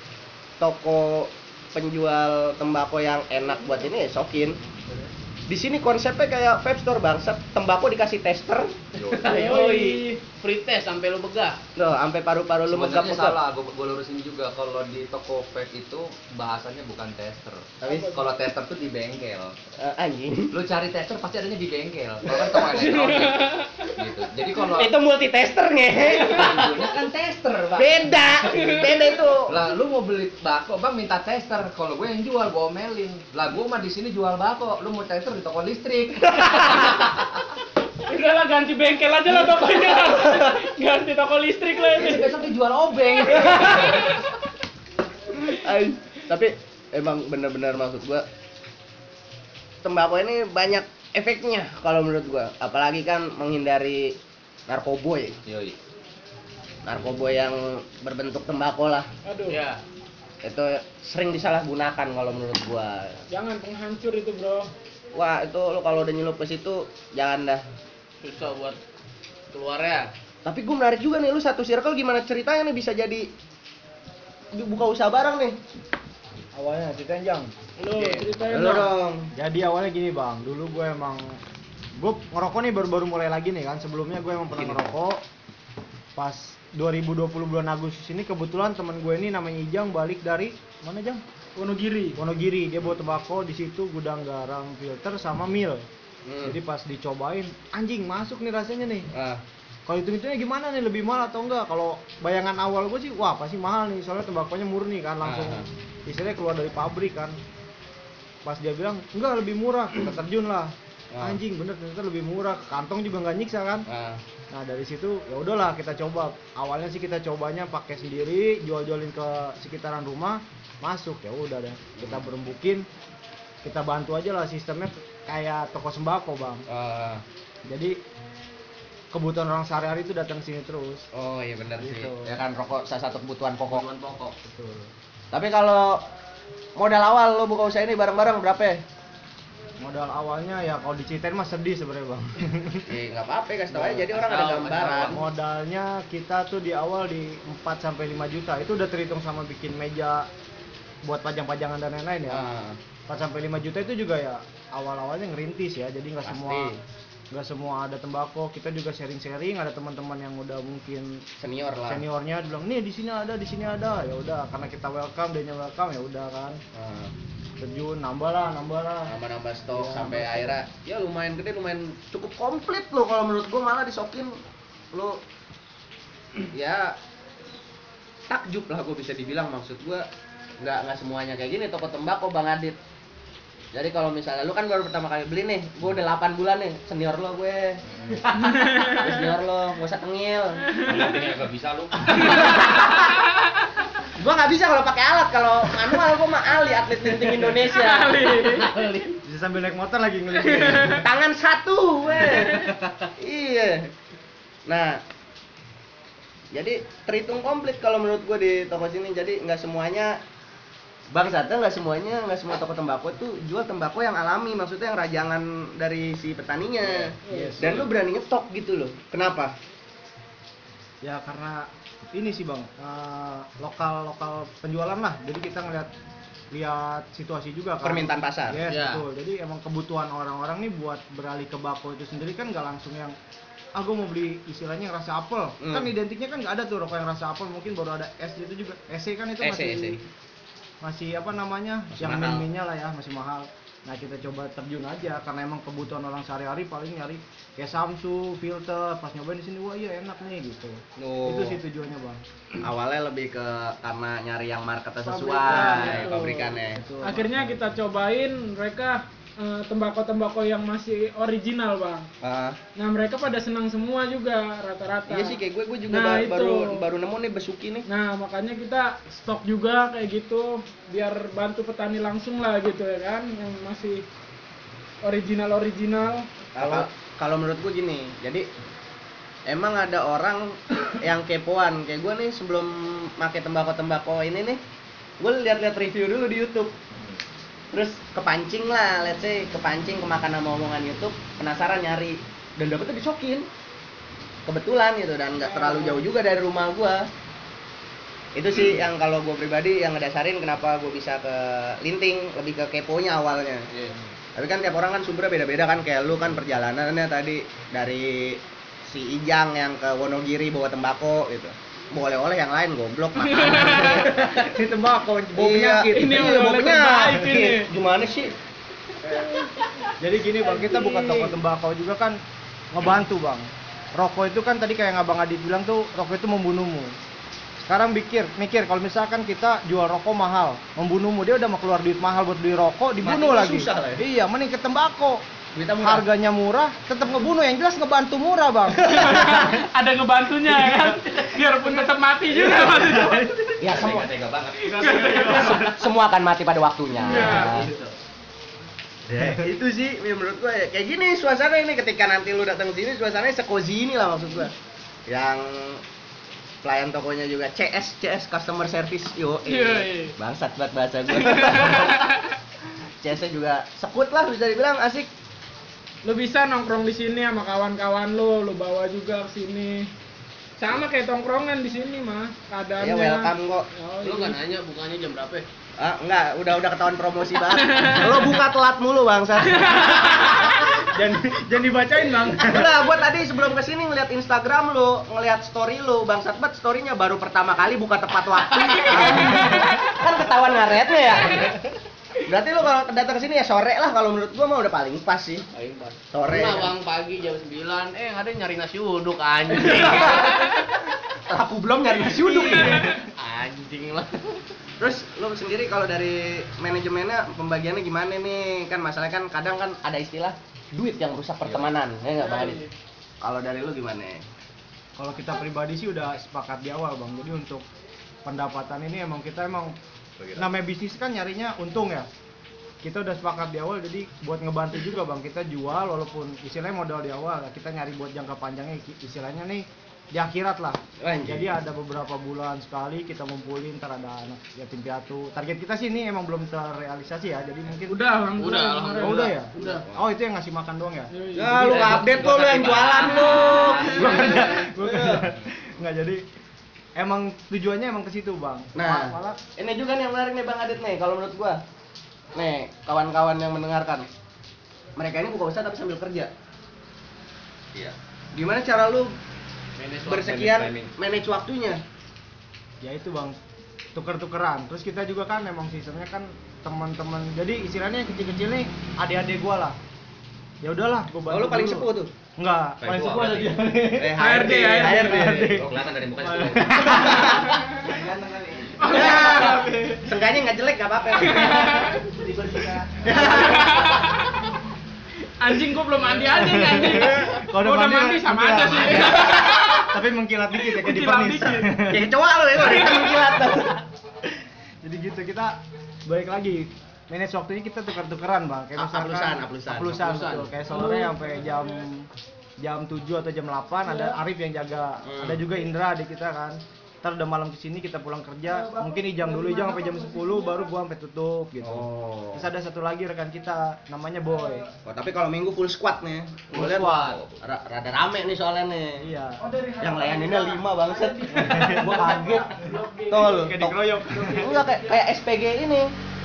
toko penjual tembakau yang enak buat ini ya Sokin di sini konsepnya kayak vape store bangsat tembakau dikasih tester Yoi. Free test sampai lu begah. loh sampai paru-paru lu Sebenarnya megap-megap salah, gue, gue lurusin juga kalau di toko vape itu bahasanya bukan tester. Tapi- kalau tester tuh di bengkel. Eh, anjing Lu cari tester pasti adanya di bengkel. Kalau kan toko elektronik. gitu. Jadi kalau itu multi tester ngehe judulnya kan tester, Bang. beda beda itu Lah lu mau beli bako, Bang minta tester. Kalau gue yang jual, gue omelin. Lah gue mah di sini jual bako, lu mau tester toko listrik. Udah lah ganti bengkel aja lah tokonya. ganti toko listrik lah Ini ini. besok dijual obeng. Ay, tapi emang bener-bener maksud gua tembakau ini banyak efeknya kalau menurut gua apalagi kan menghindari narkoboy Yoi. narkoboy yang berbentuk tembakau lah Aduh. Ya. itu sering disalahgunakan kalau menurut gua Jangan penghancur itu, Bro. Wah itu lo kalau udah nyelup ke situ jangan dah Susah buat keluarnya. tapi gua menarik juga nih lu satu circle gimana ceritanya nih bisa jadi buka usaha bareng nih awalnya ceritain jang Lu Oke. ceritain lu dong. jadi awalnya gini bang dulu gue emang gue ngerokok nih baru-baru mulai lagi nih kan sebelumnya gue emang pernah Gini. ngerokok pas 2020 bulan Agustus ini kebetulan teman gue ini namanya Ijang balik dari mana Jang Wonogiri. Wonogiri dia bawa tembakau di situ gudang garam filter sama mil. Hmm. jadi pas dicobain anjing masuk nih rasanya nih. Ah, kalau itu hitungnya gimana nih lebih mahal atau enggak? Kalau bayangan awal gue sih wah pasti mahal nih soalnya tembakonya murni kan langsung Ah. istilahnya keluar dari pabrik kan. Pas dia bilang enggak lebih murah. Kita terjun lah. Ah. anjing bener ternyata lebih murah. Kantong juga nggak nyiksa kan? Ah. nah dari situ ya udahlah kita coba. Awalnya sih kita cobanya pakai sendiri jual-jualin ke sekitaran rumah masuk ya udah deh kita berembukin kita bantu aja lah sistemnya kayak toko sembako bang Ah. jadi kebutuhan orang sehari-hari itu datang sini terus Oh iya benar sih. Gitu. Ya kan rokok salah satu kebutuhan pokok. Kebutuhan pokok. betul Tapi kalau modal awal lo buka usaha ini bareng-bareng berapa ya? modal awalnya ya kalau diceritain mah sedih sebenarnya bang Eh nggak apa-apa kasih tau aja jadi orang ada gambaran. modalnya kita tuh di awal di 4 sampai 5 juta itu udah terhitung sama bikin meja buat pajang-pajangan dan lain-lain ya. Ah, 4 sampai 5 juta itu juga ya awal-awalnya ngerintis ya. Jadi nggak semua nggak semua ada tembakau. Kita juga sharing-sharing ada teman-teman yang udah mungkin senior lah. seniornya bilang nih di sini ada di sini ada. Ya udah karena kita welcome dia welcome ya udah kan. Ah, terjun nambah lah nambah lah. Nambah-nambah stok Iya, sampai nambah stok. akhirnya ya lumayan gede lumayan cukup komplit lo kalau menurut gua malah disokin lo. Ya takjub lah gua bisa dibilang maksud gua nggak nggak semuanya. Kayak gini toko tembakau bang Adit. Jadi kalau misalnya lu kan baru pertama kali beli nih. Gua udah 8 bulan nih senior lo gue. Gue senior lo gak usah tengil. Ngomongnya gak bisa lu. gua nggak bisa kalau pakai alat. Kalau manual gua mah ahli atlet linting Indonesia. Bisa sambil naik motor lagi ngeliling tangan satu weh iya. Nah jadi terhitung komplit kalau menurut gue di toko sini. Jadi nggak semuanya Bang Sata nggak semuanya nggak semua toko tembakau itu jual tembakau yang alami maksudnya yang rajangan dari si petaninya. Yes. dan lu berani ngetok gitu loh. Kenapa? Ya karena ini sih bang eh, lokal lokal penjualan lah. Jadi kita ngeliat lihat situasi juga kan. Permintaan pasar. Yes Ya. betul. Jadi emang kebutuhan orang-orang nih buat beralih ke bako itu sendiri kan nggak langsung yang ah gue mau beli istilahnya yang rasa apel. Hmm. kan identiknya kan nggak ada tuh rokok yang rasa apel. Mungkin baru ada S itu juga. SE kan itu masih. Masih apa namanya Masih yang mahal. min-minnya lah ya masih mahal. Nah kita coba terjun aja karena emang kebutuhan orang sehari-hari paling nyari kayak Samsung filter pas nyobain di sini wah iya enak nih gitu. Oh. itu sih tujuannya bang. Awalnya lebih ke karena nyari yang marketnya sesuai Pabrikan, pabrikannya Itu Akhirnya kita cobain mereka eh, tembakau-tembakau yang masih original bang. Ah, Nah mereka pada senang semua juga rata-rata. iya sih kayak gue gue juga Nah, ba- itu. baru baru nemu nih besuki nih Nah makanya kita stok juga kayak gitu biar bantu petani langsung lah gitu ya kan yang masih original original. kalau kalau menurut gue gini jadi emang ada orang yang kepoan kayak gue nih sebelum pakai tembakau tembakau ini nih gue lihat-lihat review dulu di YouTube terus kepancing lah let's say kepancing kemakan sama omongan YouTube penasaran nyari. Dan dapetnya dicokin. Kebetulan gitu dan nggak terlalu jauh juga dari rumah gue itu sih yang kalau gue pribadi yang ngedasarin kenapa gue bisa ke linting lebih ke keponya awalnya. Iya. tapi kan tiap orang kan sumbernya beda-beda kan kayak lu kan perjalanannya tadi dari si Ijang yang ke Wonogiri bawa tembakau gitu boleh oleh yang lain goblok makan ini tembakau bau Iya, penyakit Ini iya, bau penyakit. gimana sih Jadi gini bang, kita buka toko tembakau juga kan ngebantu bang. Rokok itu kan tadi kayak abang Adit bilang tuh rokok itu membunuhmu. Sekarang mikir, mikir kalau misalkan kita jual rokok mahal, membunuhmu dia udah mau keluar duit mahal buat beli rokok, dibunuh Matinya lagi. susah lah ya. Iya, mending ke tembakau. Duitnya murah. Harganya murah, tetap ngebunuh. Yang jelas ngebantu murah bang. Ada ngebantunya ya kan biarpun tetap mati juga maksudnya. ya semua tega banget semua akan mati pada waktunya Iya. Ya, itu sih ya menurut gua ya kayak gini suasana ini ketika nanti lu datang sini suasananya sekozi ini lah maksud gua yang pelayan tokonya juga CS CS customer service yo Iya, iya. bangsat banget bahasa gua CS juga sekut lah bisa dibilang asik Lu bisa nongkrong di sini sama kawan-kawan lu, lu bawa juga ke sini. Sama kayak tongkrongan di sini mah keadaannya. ya welcome kok Oh, Lu iya. nggak nanya bukanya jam berapa? ya? ah enggak udah udah ketahuan promosi banget lo buka telat mulu bangsat jangan, jangan dibacain bang. Enggak, gua tadi sebelum ke sini ngeliat Instagram lu, ngeliat story lu, bangsat banget storynya baru pertama kali buka tepat waktu. kan ketahuan ngaretnya ya. Berarti lu kalau datang ke sini ya sore lah kalau menurut gua mah udah paling pas sih. Paling pas. Sore. Pernah kan? bang pagi jam 9, eh ada nyari nasi uduk anjing. Laku belum nyari nasi uduk. anjing lah. Terus lu sendiri kalau dari manajemennya pembagiannya gimana nih? Kan masalahnya kan kadang kan ada istilah duit yang rusak pertemanan, ya enggak Bang Adit? Kalau dari lu gimana? Kalau kita pribadi sih udah sepakat di awal bang. Jadi untuk pendapatan ini emang kita emang namanya bisnis kan nyarinya untung ya. Kita udah sepakat di awal jadi buat ngebantu juga bang kita jual walaupun istilahnya modal di awal ya kita nyari buat jangka panjangnya istilahnya nih di akhirat lah. Anjing. Jadi ada beberapa bulan sekali kita ngumpulin ntar ada anak yatim piatu. Target kita sih ini emang belum terrealisasi ya. Jadi mungkin Udah, alhamdulillah. Udah, kemarin. Oh, udah ya? Udah. Oh itu yang ngasih makan doang ya? Yoi. Ya lu update lu, lu yang jualan lu. Nggak jadi emang tujuannya emang ke situ bang. Nah, malah ini juga nih yang menarik nih Bang Adit nih, kalau menurut gua. Nih, kawan-kawan yang mendengarkan. Mereka ini buka usaha tapi sambil kerja. iya Gimana cara lu Manage bersekian timing. manage waktunya? ya itu bang tuker-tukeran. Terus kita juga kan emang sistemnya kan teman-teman. Jadi istilahnya yang kecil-kecil nih adik-adik gua lah. Ya udahlah, gua bantu. Oh, lu paling sepuh tuh. Enggak, Paling paling sepuh ada dia. Eh, HRD, HRD. oh kelihatan dari mukanya Waduh. Seenggaknya nggak jelek nggak apa-apa. Anjing gua belum mandi aja nih anjing. Kalau udah mandi sama aja sih. Tapi mengkilat dikit ya kayak di dikit. Ya kecoa lu ya, itu mengkilat. Jadi gitu kita balik lagi manage waktunya kita tukar-tukeran bang kayak misalkan aplusan, aplusan. aplusan, Aplusan. betul kayak sore sampai jam jam 7 atau jam 8 ada Arif yang jaga Hmm. ada juga Indra di kita kan ntar udah malam ke sini kita pulang kerja mungkin Ijang dulu Ijang sampai jam 10 baru gua sampai tutup gitu Oh. terus ada satu lagi rekan kita namanya Boy Oh, tapi kalau minggu full squad nih. Full lihat squad. ra- rada rame nih soalnya nih. iya Yang layaninnya lima bangset. gua kaget. Lu. kayak dikeroyok Enggak kayak kayak SPG ini.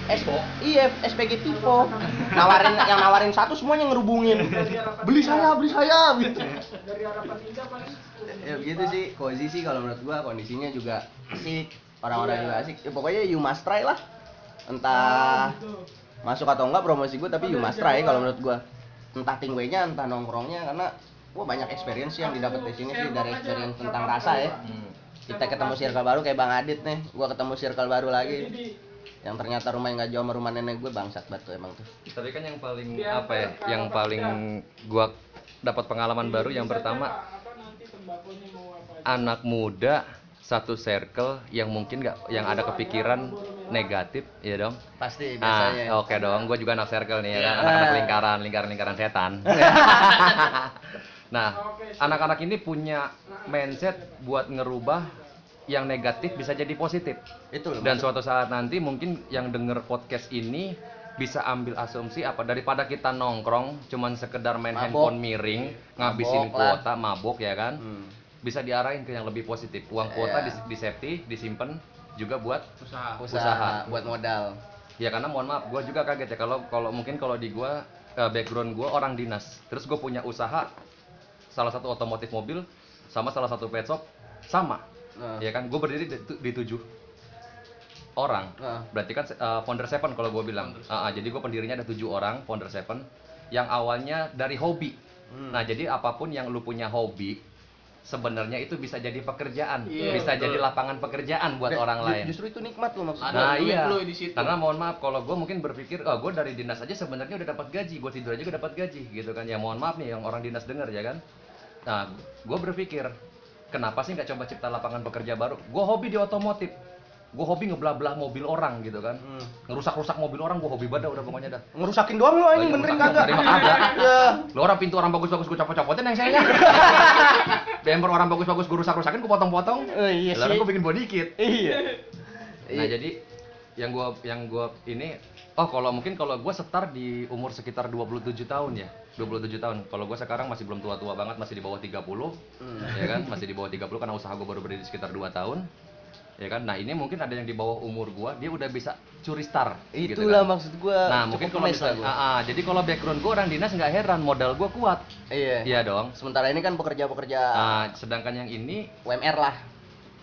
S iya SPG Pipo nawarin yang nawarin satu semuanya ngerubungin. Beli saya beli saya gitu. Dari harapan indah paling ya gitu sih. Cozy sih kalau menurut gua kondisinya juga asik orang-orang juga asik. Ya, pokoknya you must try lah. Entah Oh, gitu. masuk atau enggak promosi gue tapi you must try kalau menurut gue entah tingway-nya entah nongkrongnya karena gue banyak experience yang didapat di sini sih dari experience tentang rasa ya. Hmm. kita ketemu circle baru kayak bang Adit nih gue ketemu circle baru lagi yang ternyata rumahnya nggak jauh sama rumah nenek gue bangsat banget tuh emang tuh. Tapi kan yang paling Biar apa ya? berkah Yang apa paling gua dapat pengalaman baru yang bisa pertama aja, Pak, apa nanti tembakonya mau apa aja. anak muda satu circle yang mungkin nggak yang ada kepikiran negatif ya dong? Pasti ah biasanya. oke dong gue juga anak circle nih ya kan? Iya. anak-anak lingkaran lingkaran lingkaran setan. Nah anak-anak ini punya mindset buat ngerubah yang negatif bisa jadi positif itu loh dan maksud- suatu saat nanti mungkin yang denger podcast ini bisa ambil asumsi apa daripada kita nongkrong cuman sekedar main Mabok. handphone miring ngabisin Mabok lah. kuota mabok ya kan Hmm. bisa diarahin ke yang lebih positif uang kuota Iya. di, di safety disimpan juga buat Usaha. usaha, usaha. buat modal ya karena mohon maaf gue juga kaget ya kalau kalau mungkin kalau di gue background gue orang dinas terus gue punya usaha salah satu otomotif mobil sama salah satu pet shop sama Nah. ya kan gue berdiri di, tu- di tujuh orang Nah. berarti kan uh, founder seven kalau gue bilang Ah, ah, jadi gue pendirinya ada tujuh orang founder seven yang awalnya dari hobi Hmm. nah jadi apa pun yang lu punya hobi sebenarnya itu bisa jadi pekerjaan Iya, bisa betul. jadi lapangan pekerjaan buat Eh, orang lain justru itu nikmat loh maksud Ada gue Nah iya, di situ. karena mohon maaf kalau gue mungkin berpikir, oh gue dari dinas aja sebenarnya udah dapat gaji, gue tidur aja udah dapat gaji, gitu kan? Ya mohon maaf nih yang orang dinas dengar ya kan. Nah, gue berpikir, kenapa sih nggak coba cipta lapangan pekerja baru? Gue hobi di otomotif, gue hobi ngebelah-belah mobil orang gitu kan, Hmm. ngerusak-rusak mobil orang, gue hobi banget dah, udah pokoknya dah. ngerusakin doang lo anjing Lagi benerin kagak benerin mah kagak. ya Lo orang pintu orang bagus-bagus gue copot-copotin yang saya Bemper orang bagus-bagus gue rusak-rusakin gue potong-potong. Eh, iya Lalu gue bikin body kit. iya Nah jadi yang gua yang gua ini oh kalau mungkin kalau gua setar di umur sekitar 27 tahun ya. 27 tahun. Kalau gua sekarang masih belum tua-tua banget, masih di bawah 30. Hmm. Ya kan? Masih di bawah 30 karena usaha gua baru berdiri sekitar 2 tahun. Ya kan? Nah, ini mungkin ada yang di bawah umur gua, dia udah bisa curi star gitu itulah kan. maksud gue Nah, mungkin kalau misalnya ah, ah, jadi kalau background gua orang dinas nggak heran modal gua kuat. iya Iya dong. sementara ini kan pekerja-pekerja Nah, sedangkan yang ini UMR lah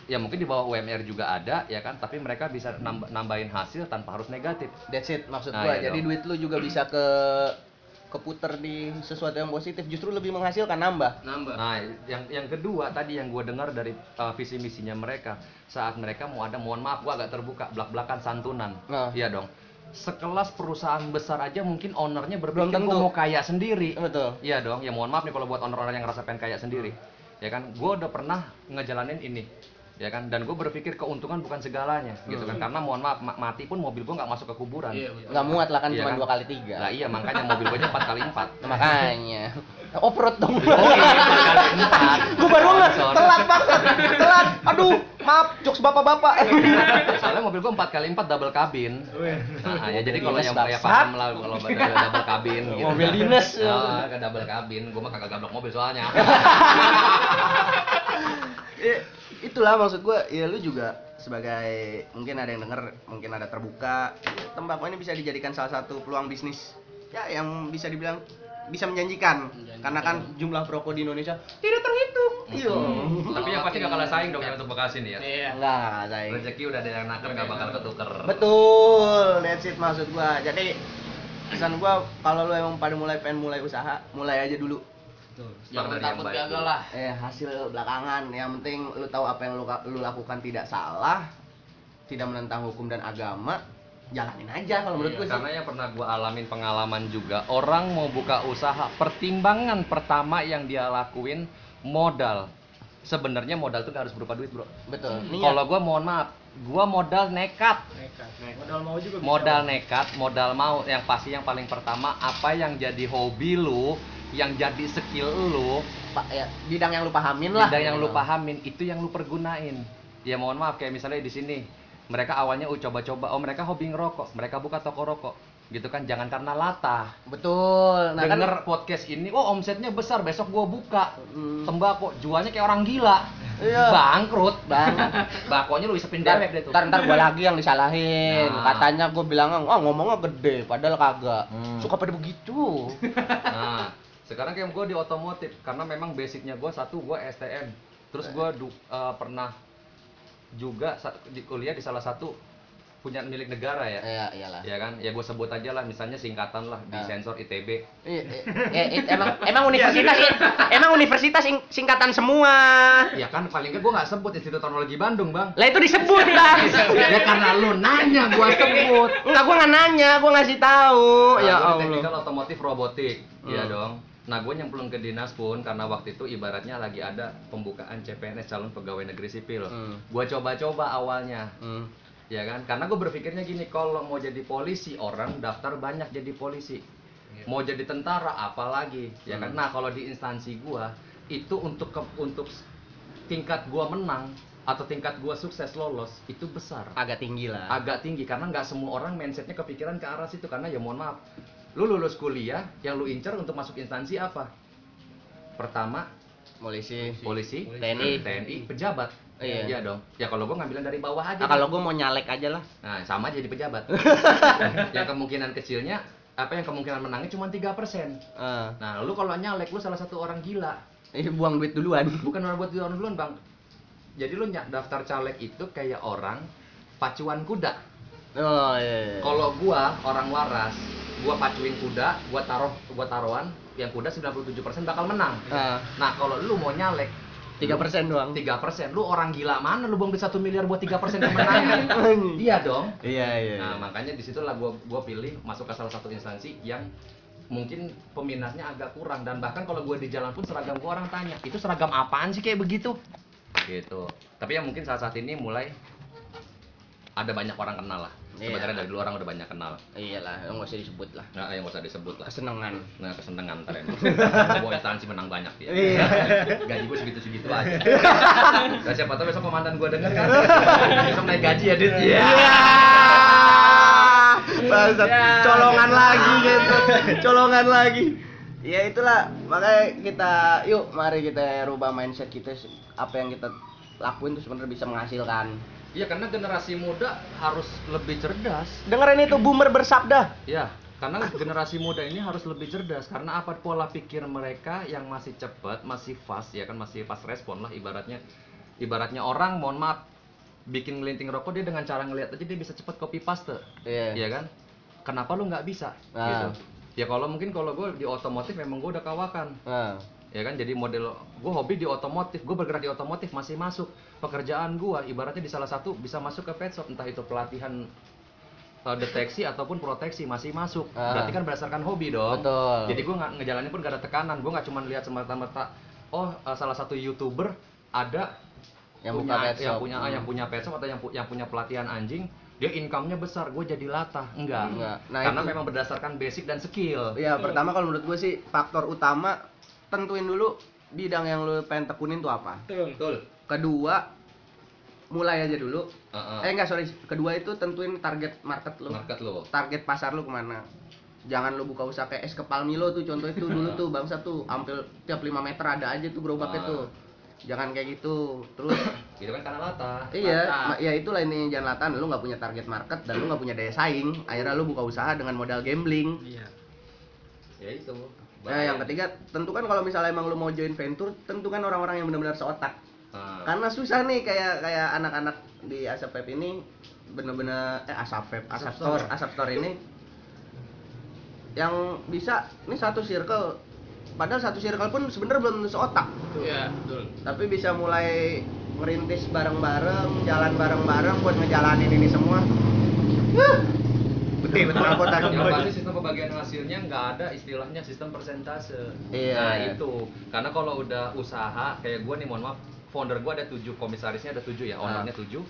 ya mungkin di bawah UMR juga ada ya kan, tapi mereka bisa namb- nambahin hasil tanpa harus negatif. That's it maksud Nah, gua. iya Jadi dong. duit lu juga bisa ke keputer di sesuatu yang positif justru lebih menghasilkan nambah. Nambah. Nah, yang yang kedua tadi yang gue dengar dari uh, visi misinya mereka saat mereka mau ada, mohon maaf, gue agak terbuka belak-belakan santunan. Nah. Iya dong. Sekelas perusahaan besar aja mungkin ownernya Belum berpikir tentu. gue mau kaya sendiri. Betul. Iya dong. Ya mohon maaf nih kalau buat owner-owner yang ngerasa pengen kaya sendiri. Ya kan, gue udah pernah ngejalanin ini. Ya kan, dan gue berpikir keuntungan bukan segalanya, gitu kan. Karena mohon maaf, ma- mati pun mobil gue nggak masuk ke kuburan. Iya. Nggak muat lah kan Iya cuma kan? dua kali tiga. Lah iya, makanya mobil gue empat kali empat. Makanya. Off-road dong. Oh iya, empat. Gua baru nggak telat banget. Telat. Aduh, maaf, jokes bapak-bapak. Soalnya mobil gua 4 kali 4 double kabin. Nah, ya jadi kalau yang ya bangsat. paham lah kalau ada double kabin gitu. Mobil kan. dinas. Ya, ke double kabin. Gua mah kagak gablok mobil soalnya. Itulah maksud gua. Ya lu juga sebagai mungkin ada yang denger, mungkin ada terbuka. Tembakau ini bisa dijadikan salah satu peluang bisnis. Ya, yang bisa dibilang bisa menjanjikan. Menjanjikan. Karena kan jumlah perokok di Indonesia tidak terhitung. Iya. Tapi yang pasti gak kalah saing dong yang untuk Bekasi nih ya. Iya. Enggak, saya. Rezeki udah ada yang naker gak bakal ketuker. Betul, that's it maksud gua. Jadi pesan gua kalau lu emang pada mulai pengen mulai usaha, mulai aja dulu. Jangan dari yang takut gagal lah. Eh hasil belakangan, yang penting lu tahu apa yang lu, lu lakukan tidak salah, tidak menentang hukum dan agama, jalanin aja kalau menurut Iya, gua sih. karena yang pernah gua alamin pengalaman juga orang mau buka usaha pertimbangan pertama yang dia lakuin modal sebenarnya modal tuh gak harus berupa duit bro Betul. Niat. kalau gua mohon maaf gua modal nekat nekat modal mau juga bisa. modal nekat, modal mau yang pasti yang paling pertama apa yang jadi hobi lu, yang jadi skill lu, Pak ya, bidang yang lu pahamin lah. bidang yang lu pahamin itu yang lu pergunain. Ya mohon maaf kayak misalnya di sini mereka awalnya uh, coba-coba, oh mereka hobi ngerokok, mereka buka toko rokok, gitu kan? Jangan karena latah. Betul. Nah kan Denger podcast ini, oh omsetnya besar, besok gua buka Hmm. tembakau, jualnya kayak orang gila, Iya. bangkrut, Bang. bakonya lu Ntar, bebek deh tuh. ntar, ntar gua lagi yang disalahin. Nah. Katanya gua bilang, oh ngomongnya gede, padahal kagak. Hmm. Suka pada begitu. Nah, sekarang kayak gue di otomotif karena memang basicnya gue satu gue STM, terus gue eh, pernah juga di kuliah di salah satu punya milik negara ya. Iya, iyalah. Ya kan? Ya gue sebut aja lah misalnya singkatan lah di Ah. sensor ITB. Iya, iya, iya, emang emang universitas emang universitas sing- singkatan semua. Ya kan paling enggak gue nggak sebut Institut Teknologi Bandung, Bang. Lah itu disebut lah. ya karena lu nanya gua sebut. Enggak, gua nggak nanya, gua ngasih tahu. Nah, ya Allah. teknikal otomotif robotik. Iya Hmm. dong. Nah, gue nyemplung ke dinas pun karena waktu itu ibaratnya lagi ada pembukaan CPNS calon pegawai negeri sipil. Hmm. Gua coba-coba awalnya. Hmm. Ya kan? Karena gue berpikirnya gini, kalau mau jadi polisi orang daftar banyak jadi polisi. Mau jadi tentara apalagi, ya kan? Hmm. Nah, kalau di instansi gua itu untuk ke- untuk tingkat gua menang atau tingkat gua sukses lolos itu besar. Agak tinggi lah. Agak tinggi karena nggak semua orang mindsetnya kepikiran ke arah situ karena ya mohon maaf, lu lulus kuliah yang lu incer untuk masuk instansi apa? Pertama Polisi. polisi, TNI. TNI, pejabat. Iya. dong. Ya kalau gua ngambilan dari bawah aja. Nah, kalau gua mau nyalek aja lah. Nah, sama jadi pejabat. yang kemungkinan kecilnya apa yang kemungkinan menangnya cuma 3%. Eh, Nah, lu kalau nyalek lu salah satu orang gila. eh, buang duit duluan. Bukan orang buat orang duluan, Bang. Jadi lu nyak daftar caleg itu kayak orang pacuan kuda. Oh iya. iya. Kalau gua orang waras, gua pacuin kuda, gua taruh gua taruhan, yang kuda 97% bakal menang. Ah, Nah, kalau lu mau nyalek 3% doang. 3%, lu orang gila mana lu buang duit 1 miliar buat 3% yang menang? iya dong. Iya, iya. Nah, iya. makanya di situlah gua gua pilih masuk ke salah satu instansi yang mungkin peminatnya agak kurang dan bahkan kalau gua di jalan pun seragam gua orang tanya, "Itu seragam apaan sih kayak begitu?" Gitu. Tapi yang mungkin saat saat ini mulai ada banyak orang kenal lah. Iya. Sebenarnya dari dulu orang udah banyak kenal. Iyalah, nggak usah disebut lah. Nah, yang gak usah disebut lah. Kesenangan. Nah, kesenangan ntar emang. Gua instansi menang banyak dia. Iya. Gaji gue segitu-segitu aja. Nah, siapa tahu besok komandan gua denger kan. Besok naik gaji ya, Dit. Iya. Bangsat, colongan lagi gitu. Colongan lagi. Ya itulah, makanya kita yuk mari kita rubah mindset kita apa yang kita lakuin tuh sebenarnya bisa menghasilkan. Iya, karena generasi muda harus lebih cerdas. Dengerin itu boomer bersabda. Ya, karena generasi muda ini harus lebih cerdas karena apa pola pikir mereka yang masih cepat, masih fast ya kan masih fast respon lah ibaratnya. Ibaratnya orang mohon maaf bikin ngelinting rokok dia dengan cara ngelihat aja dia bisa cepat copy paste. Iya. Iya kan? Kenapa lu nggak bisa? Ah. Gitu. Ya kalau mungkin kalau gue di otomotif memang gue udah kawakan. Nah, Ya kan jadi model gue hobi di otomotif, gue bergerak di otomotif masih masuk. Pekerjaan gue ibaratnya di salah satu bisa masuk ke pet shop entah itu pelatihan uh, deteksi ataupun proteksi masih masuk. Ah. Berarti kan berdasarkan hobi dong. Betul. Jadi gue nggak ngejalanin pun gak ada tekanan. Gue nggak cuma lihat semerta-merta oh uh, salah satu youtuber ada Yang punya, buka pet yang shop. punya Hmm. yang punya pet shop atau yang, pu- yang punya pelatihan anjing dia income-nya besar gue jadi latah enggak Enggak. Nah, karena itu- memang berdasarkan basic dan skill ya pertama kalau menurut gue sih faktor utama tentuin dulu bidang yang lu pengen tekunin tuh apa. Betul. betul Kedua mulai aja dulu. Heeh. Eh enggak sorry, kedua itu tentuin target market lu. market lo target pasar lu ke mana jangan lu buka usaha kayak es kepal Milo tuh contoh itu dulu tuh bangsa tuh hampir tiap 5 meter ada aja tuh gerobaknya Ah. tuh jangan kayak gitu terus gitu kan karena latah iya Latah. ma- ya itulah ini jangan latan lu nggak punya target market dan lu nggak punya daya saing akhirnya lu buka usaha dengan modal gambling Iya. ya itu nah yang ketiga tentukan kalau misalnya emang lu mau join venture tentukan orang-orang yang benar-benar seotak. Nah, karena susah nih kayak kayak anak-anak di asap vape ini bener-bener eh asap vape asap Asap store asap store ini yang bisa ini satu circle padahal satu circle pun sebenarnya belum seotak. Iya, betul. tapi bisa mulai ngerintis bareng-bareng jalan bareng-bareng buat ngejalanin ini semua. Huh, gede betul kota yang pasti sistem pembagian hasilnya nggak ada istilahnya sistem persentase? Iya. nah itu. Karena kalau udah usaha kayak gue nih mohon maaf founder gue ada tujuh komisarisnya ada tujuh ya ownernya Ah. tujuh.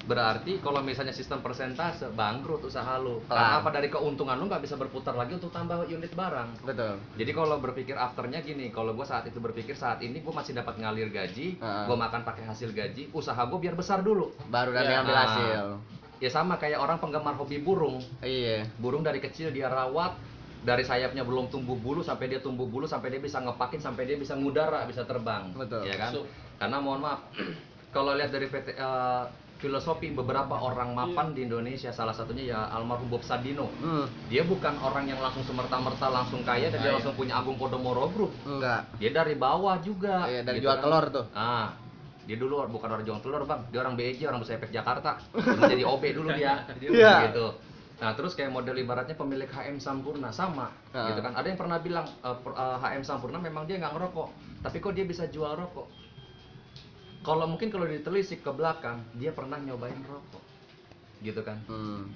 Berarti kalau misalnya sistem persentase bangkrut usaha lu. Karena Ah. apa? Dari keuntungan lu nggak bisa berputar lagi untuk tambah unit barang. Betul. Jadi kalau berpikir afternya gini, kalau gue saat itu berpikir saat ini gue masih dapat ngalir gaji, Heeh. gue makan pakai hasil gaji, usaha gue biar besar dulu. baru nanti Ya, ambil hasil Ya sama kayak orang penggemar hobi burung, iya burung dari kecil dia rawat, dari sayapnya belum tumbuh bulu sampai dia tumbuh bulu sampai dia bisa ngepakin sampai dia bisa ngudara bisa terbang, Betul. ya kan? So- Karena mohon maaf, kalau lihat dari PT, eh, filosofi beberapa orang mapan di Indonesia, salah satunya ya almarhum Bob Sadino. hmm, Dia bukan orang yang langsung semerta-merta langsung kaya dan dia Kaya. langsung punya Agung Podomoro Group enggak dia dari bawah juga Iya, dari gitu jual kan. telur tuh. ah dia dulu bukan orang Jawa Telur bang. Dia orang BEJ orang Besar Efek Jakarta. Pernah jadi OB dulu dia. Dia Iya. gitu. Nah terus kayak model ibaratnya pemilik HM Sampurna sama Ah. gitu kan. Ada yang pernah bilang eh, per- eh, HM Sampurna memang dia nggak ngerokok tapi kok dia bisa jual rokok? Kalau mungkin kalau ditelisik ke belakang dia pernah nyobain rokok gitu kan. Hmm.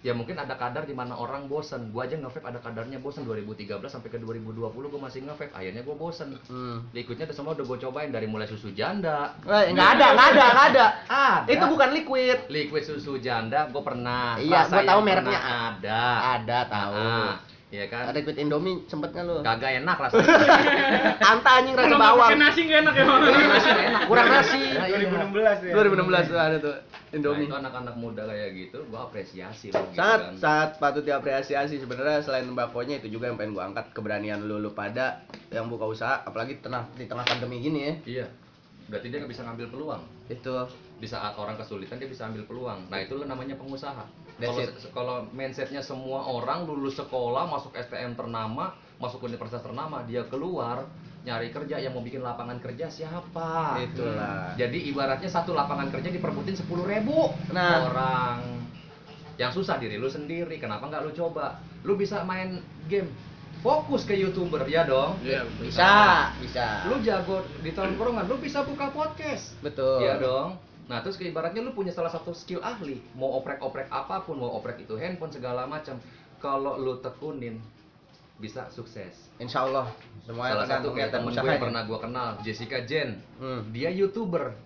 Ya mungkin ada kadar di mana orang bosen gua aja nge-vape ada kadarnya bosen 2013 sampai ke 2020 gua masih nge-vape akhirnya gua bosen Hmm. liquidnya udah semua udah gue cobain dari mulai susu janda Eh, nggak ada, nggak ada, nggak ada. Ada. Itu bukan liquid. liquid susu janda gue pernah Iya, gua tahu mereknya. ada Ada, tahu. Ah, Iya kan Liquid Indomie sempet nggak lu? kagak enak rasanya Anta anjing rasa bawang. pakai nasi nggak enak ya bang Nasi enak Kurang nasi. Nah, iya. 2016 ya 2016 tuh ada tuh Nah, Indomie. itu anak-anak muda kayak gitu gue apresiasi loh gitu sangat kan. sangat patut diapresiasi sebenarnya selain tembakonya itu juga yang pengen gua angkat keberanian lu lu pada yang buka usaha apalagi di tengah di tengah pandemi gini ya iya berarti dia nggak bisa ngambil peluang itu di saat orang kesulitan dia bisa ambil peluang. Nah itu namanya pengusaha. Kalau mindsetnya semua orang lulus sekolah masuk STM ternama, masuk universitas ternama, dia keluar nyari kerja yang mau bikin lapangan kerja siapa? itulah Jadi ibaratnya satu lapangan kerja diperbutin sepuluh ribu Nah. orang. Yang susah diri lu sendiri. Kenapa nggak lu coba? Lu bisa main game. Fokus ke youtuber ya dong. Iya, bisa bisa Lu jago di tongkrongan, lu bisa buka podcast. betul Iya dong. Nah terus ibaratnya lu punya salah satu skill ahli, mau oprek-oprek apa pun, mau oprek itu handphone segala macam. Kalau lu tekunin, bisa sukses. insya Allah semuanya salah satu kayak temen gue yang pernah gue kenal, Jessica Jen. Hmm. Dia youtuber.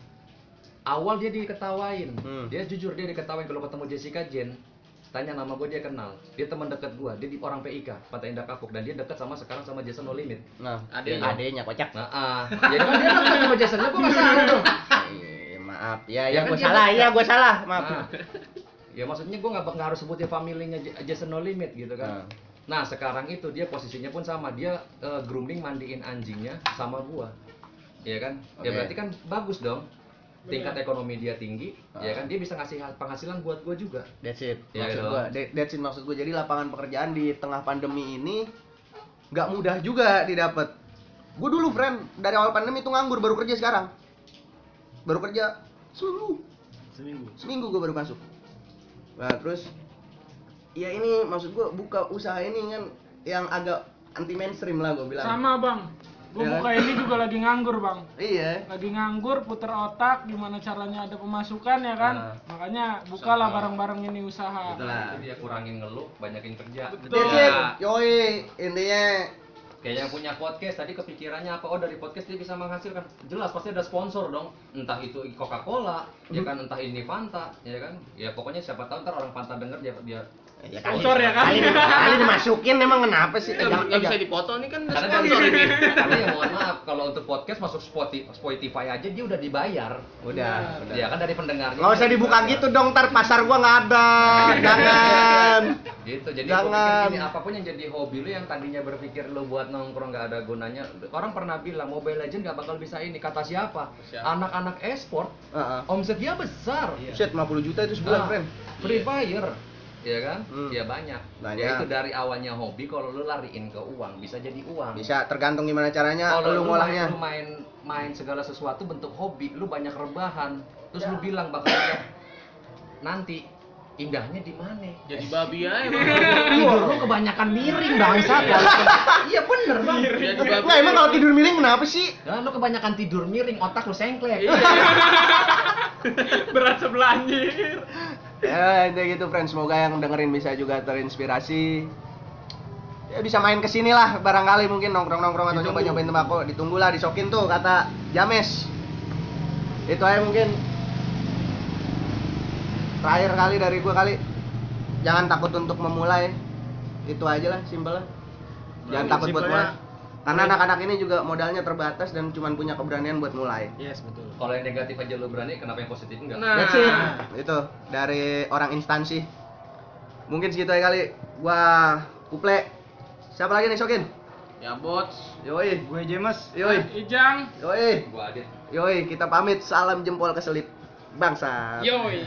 Awal dia diketawain, Hmm. dia jujur dia diketawain kalau ketemu Jessica Jen. Tanya nama gue dia kenal, dia teman dekat gue, dia di orang PIK, Pantai Indah Kapuk dan dia dekat sama sekarang sama Jason No Limit. nah Adenya. adenya kocak Nah, ah. jadi kan dia dekat sama Jason, gue nggak salah dong. Maaf ya Ya ya kan gue salah ya gue salah maaf Nah, ya maksudnya gue nggak harus sebutin familinya Jason No Limit gitu kan. Nah. Nah sekarang itu dia posisinya pun sama dia eh, grooming mandiin anjingnya sama gua, ya kan? Ya Oke. berarti kan bagus dong. Tingkat ekonomi dia tinggi, ya Ah. kan? Dia bisa ngasih ha- penghasilan buat gua juga. That's it. Iya Maksud gua, that- that's it maksud gua. Jadi lapangan pekerjaan di tengah pandemi ini nggak mudah juga didapat. Gue dulu friend dari awal pandemi itu nganggur baru kerja sekarang. Baru kerja seminggu. seminggu Seminggu gue baru masuk. Nah terus ya ini maksud gua buka usaha ini kan yang agak anti mainstream lah gue bilang. sama bang gue Ya. buka ini juga lagi nganggur bang Iya. lagi nganggur puter otak gimana caranya ada pemasukan ya kan Nah. makanya bukalah Usaha. bareng-bareng ini usaha. Itu dia kurangin ngeluh, banyakin kerja. Betul. It. Yoi, intinya Kayak yang punya podcast tadi kepikirannya apa? Oh dari podcast dia bisa menghasilkan. Jelas pasti ada sponsor dong. Entah itu Coca-Cola, ya kan? Entah ini Fanta, ya kan? Ya pokoknya siapa tahu ntar orang Fanta denger dia dia ya Sponsor ya kan? Kali, kali dimasukin emang kenapa sih? Nggak jangan- bisa dipotong nih kan karena sponsor ini. karena ya mohon maaf kalau untuk podcast masuk Spotify, Spotify aja dia udah dibayar. Udah, udah. Ya kan dari pendengarnya. Nggak usah dibuka gitu dong, ntar pasar gua nggak ada. Jangan. Gitu. Jadi Jangan. gini, apa pun yang jadi hobi lu yang tadinya berpikir lu buat nongkrong nggak ada gunanya. Orang pernah bilang Mobile Legend nggak bakal bisa ini. Kata siapa? Anak-anak e-sport Heeh. omsetnya besar. Shit, 50 juta itu sebulan, Ah, friend. Free Fire. Ya kan? Hmm. Ya banyak. Banyak. Ya itu dari awalnya hobi kalau lu lariin ke uang bisa jadi uang. Bisa tergantung gimana caranya kalau lu lu ngolahnya. main, lu main main segala sesuatu bentuk hobi, lu banyak rebahan. Terus lu bilang bakal nanti indahnya di mana? Jadi babi aja. Tidur lu kebanyakan miring bangsa. Iya bener bang. Jadi babi. Nggak, emang kalau tidur miring kenapa sih? Nah, lu kebanyakan tidur miring, otak lu sengklek. berat sebelah anjir Ya, intinya gitu, friend. Semoga yang dengerin bisa juga terinspirasi. Ya bisa main ke sini lah barangkali mungkin nongkrong-nongkrong atau Ditunggu. nyoba-nyobain tembakau. Ditunggulah disokin tuh kata James. Itu aja mungkin terakhir kali dari gua kali. Jangan takut untuk memulai. Itu aja lah, simpel lah. Jangan takut buat mulai. Karena anak-anak ini juga modalnya terbatas dan cuma punya keberanian buat mulai. yes betul Kalau yang negatif aja lu berani, kenapa yang positif enggak? Nah. That's it. Itu dari orang instansi. Mungkin segitu aja kali. Gua Kuple. Siapa lagi nih Sokin? Ya bots. Yoi. gue James Yoi. Ijang Yoi. Gua adit. Yoi, kita pamit. Salam jempol keselip. Bangsa. yoi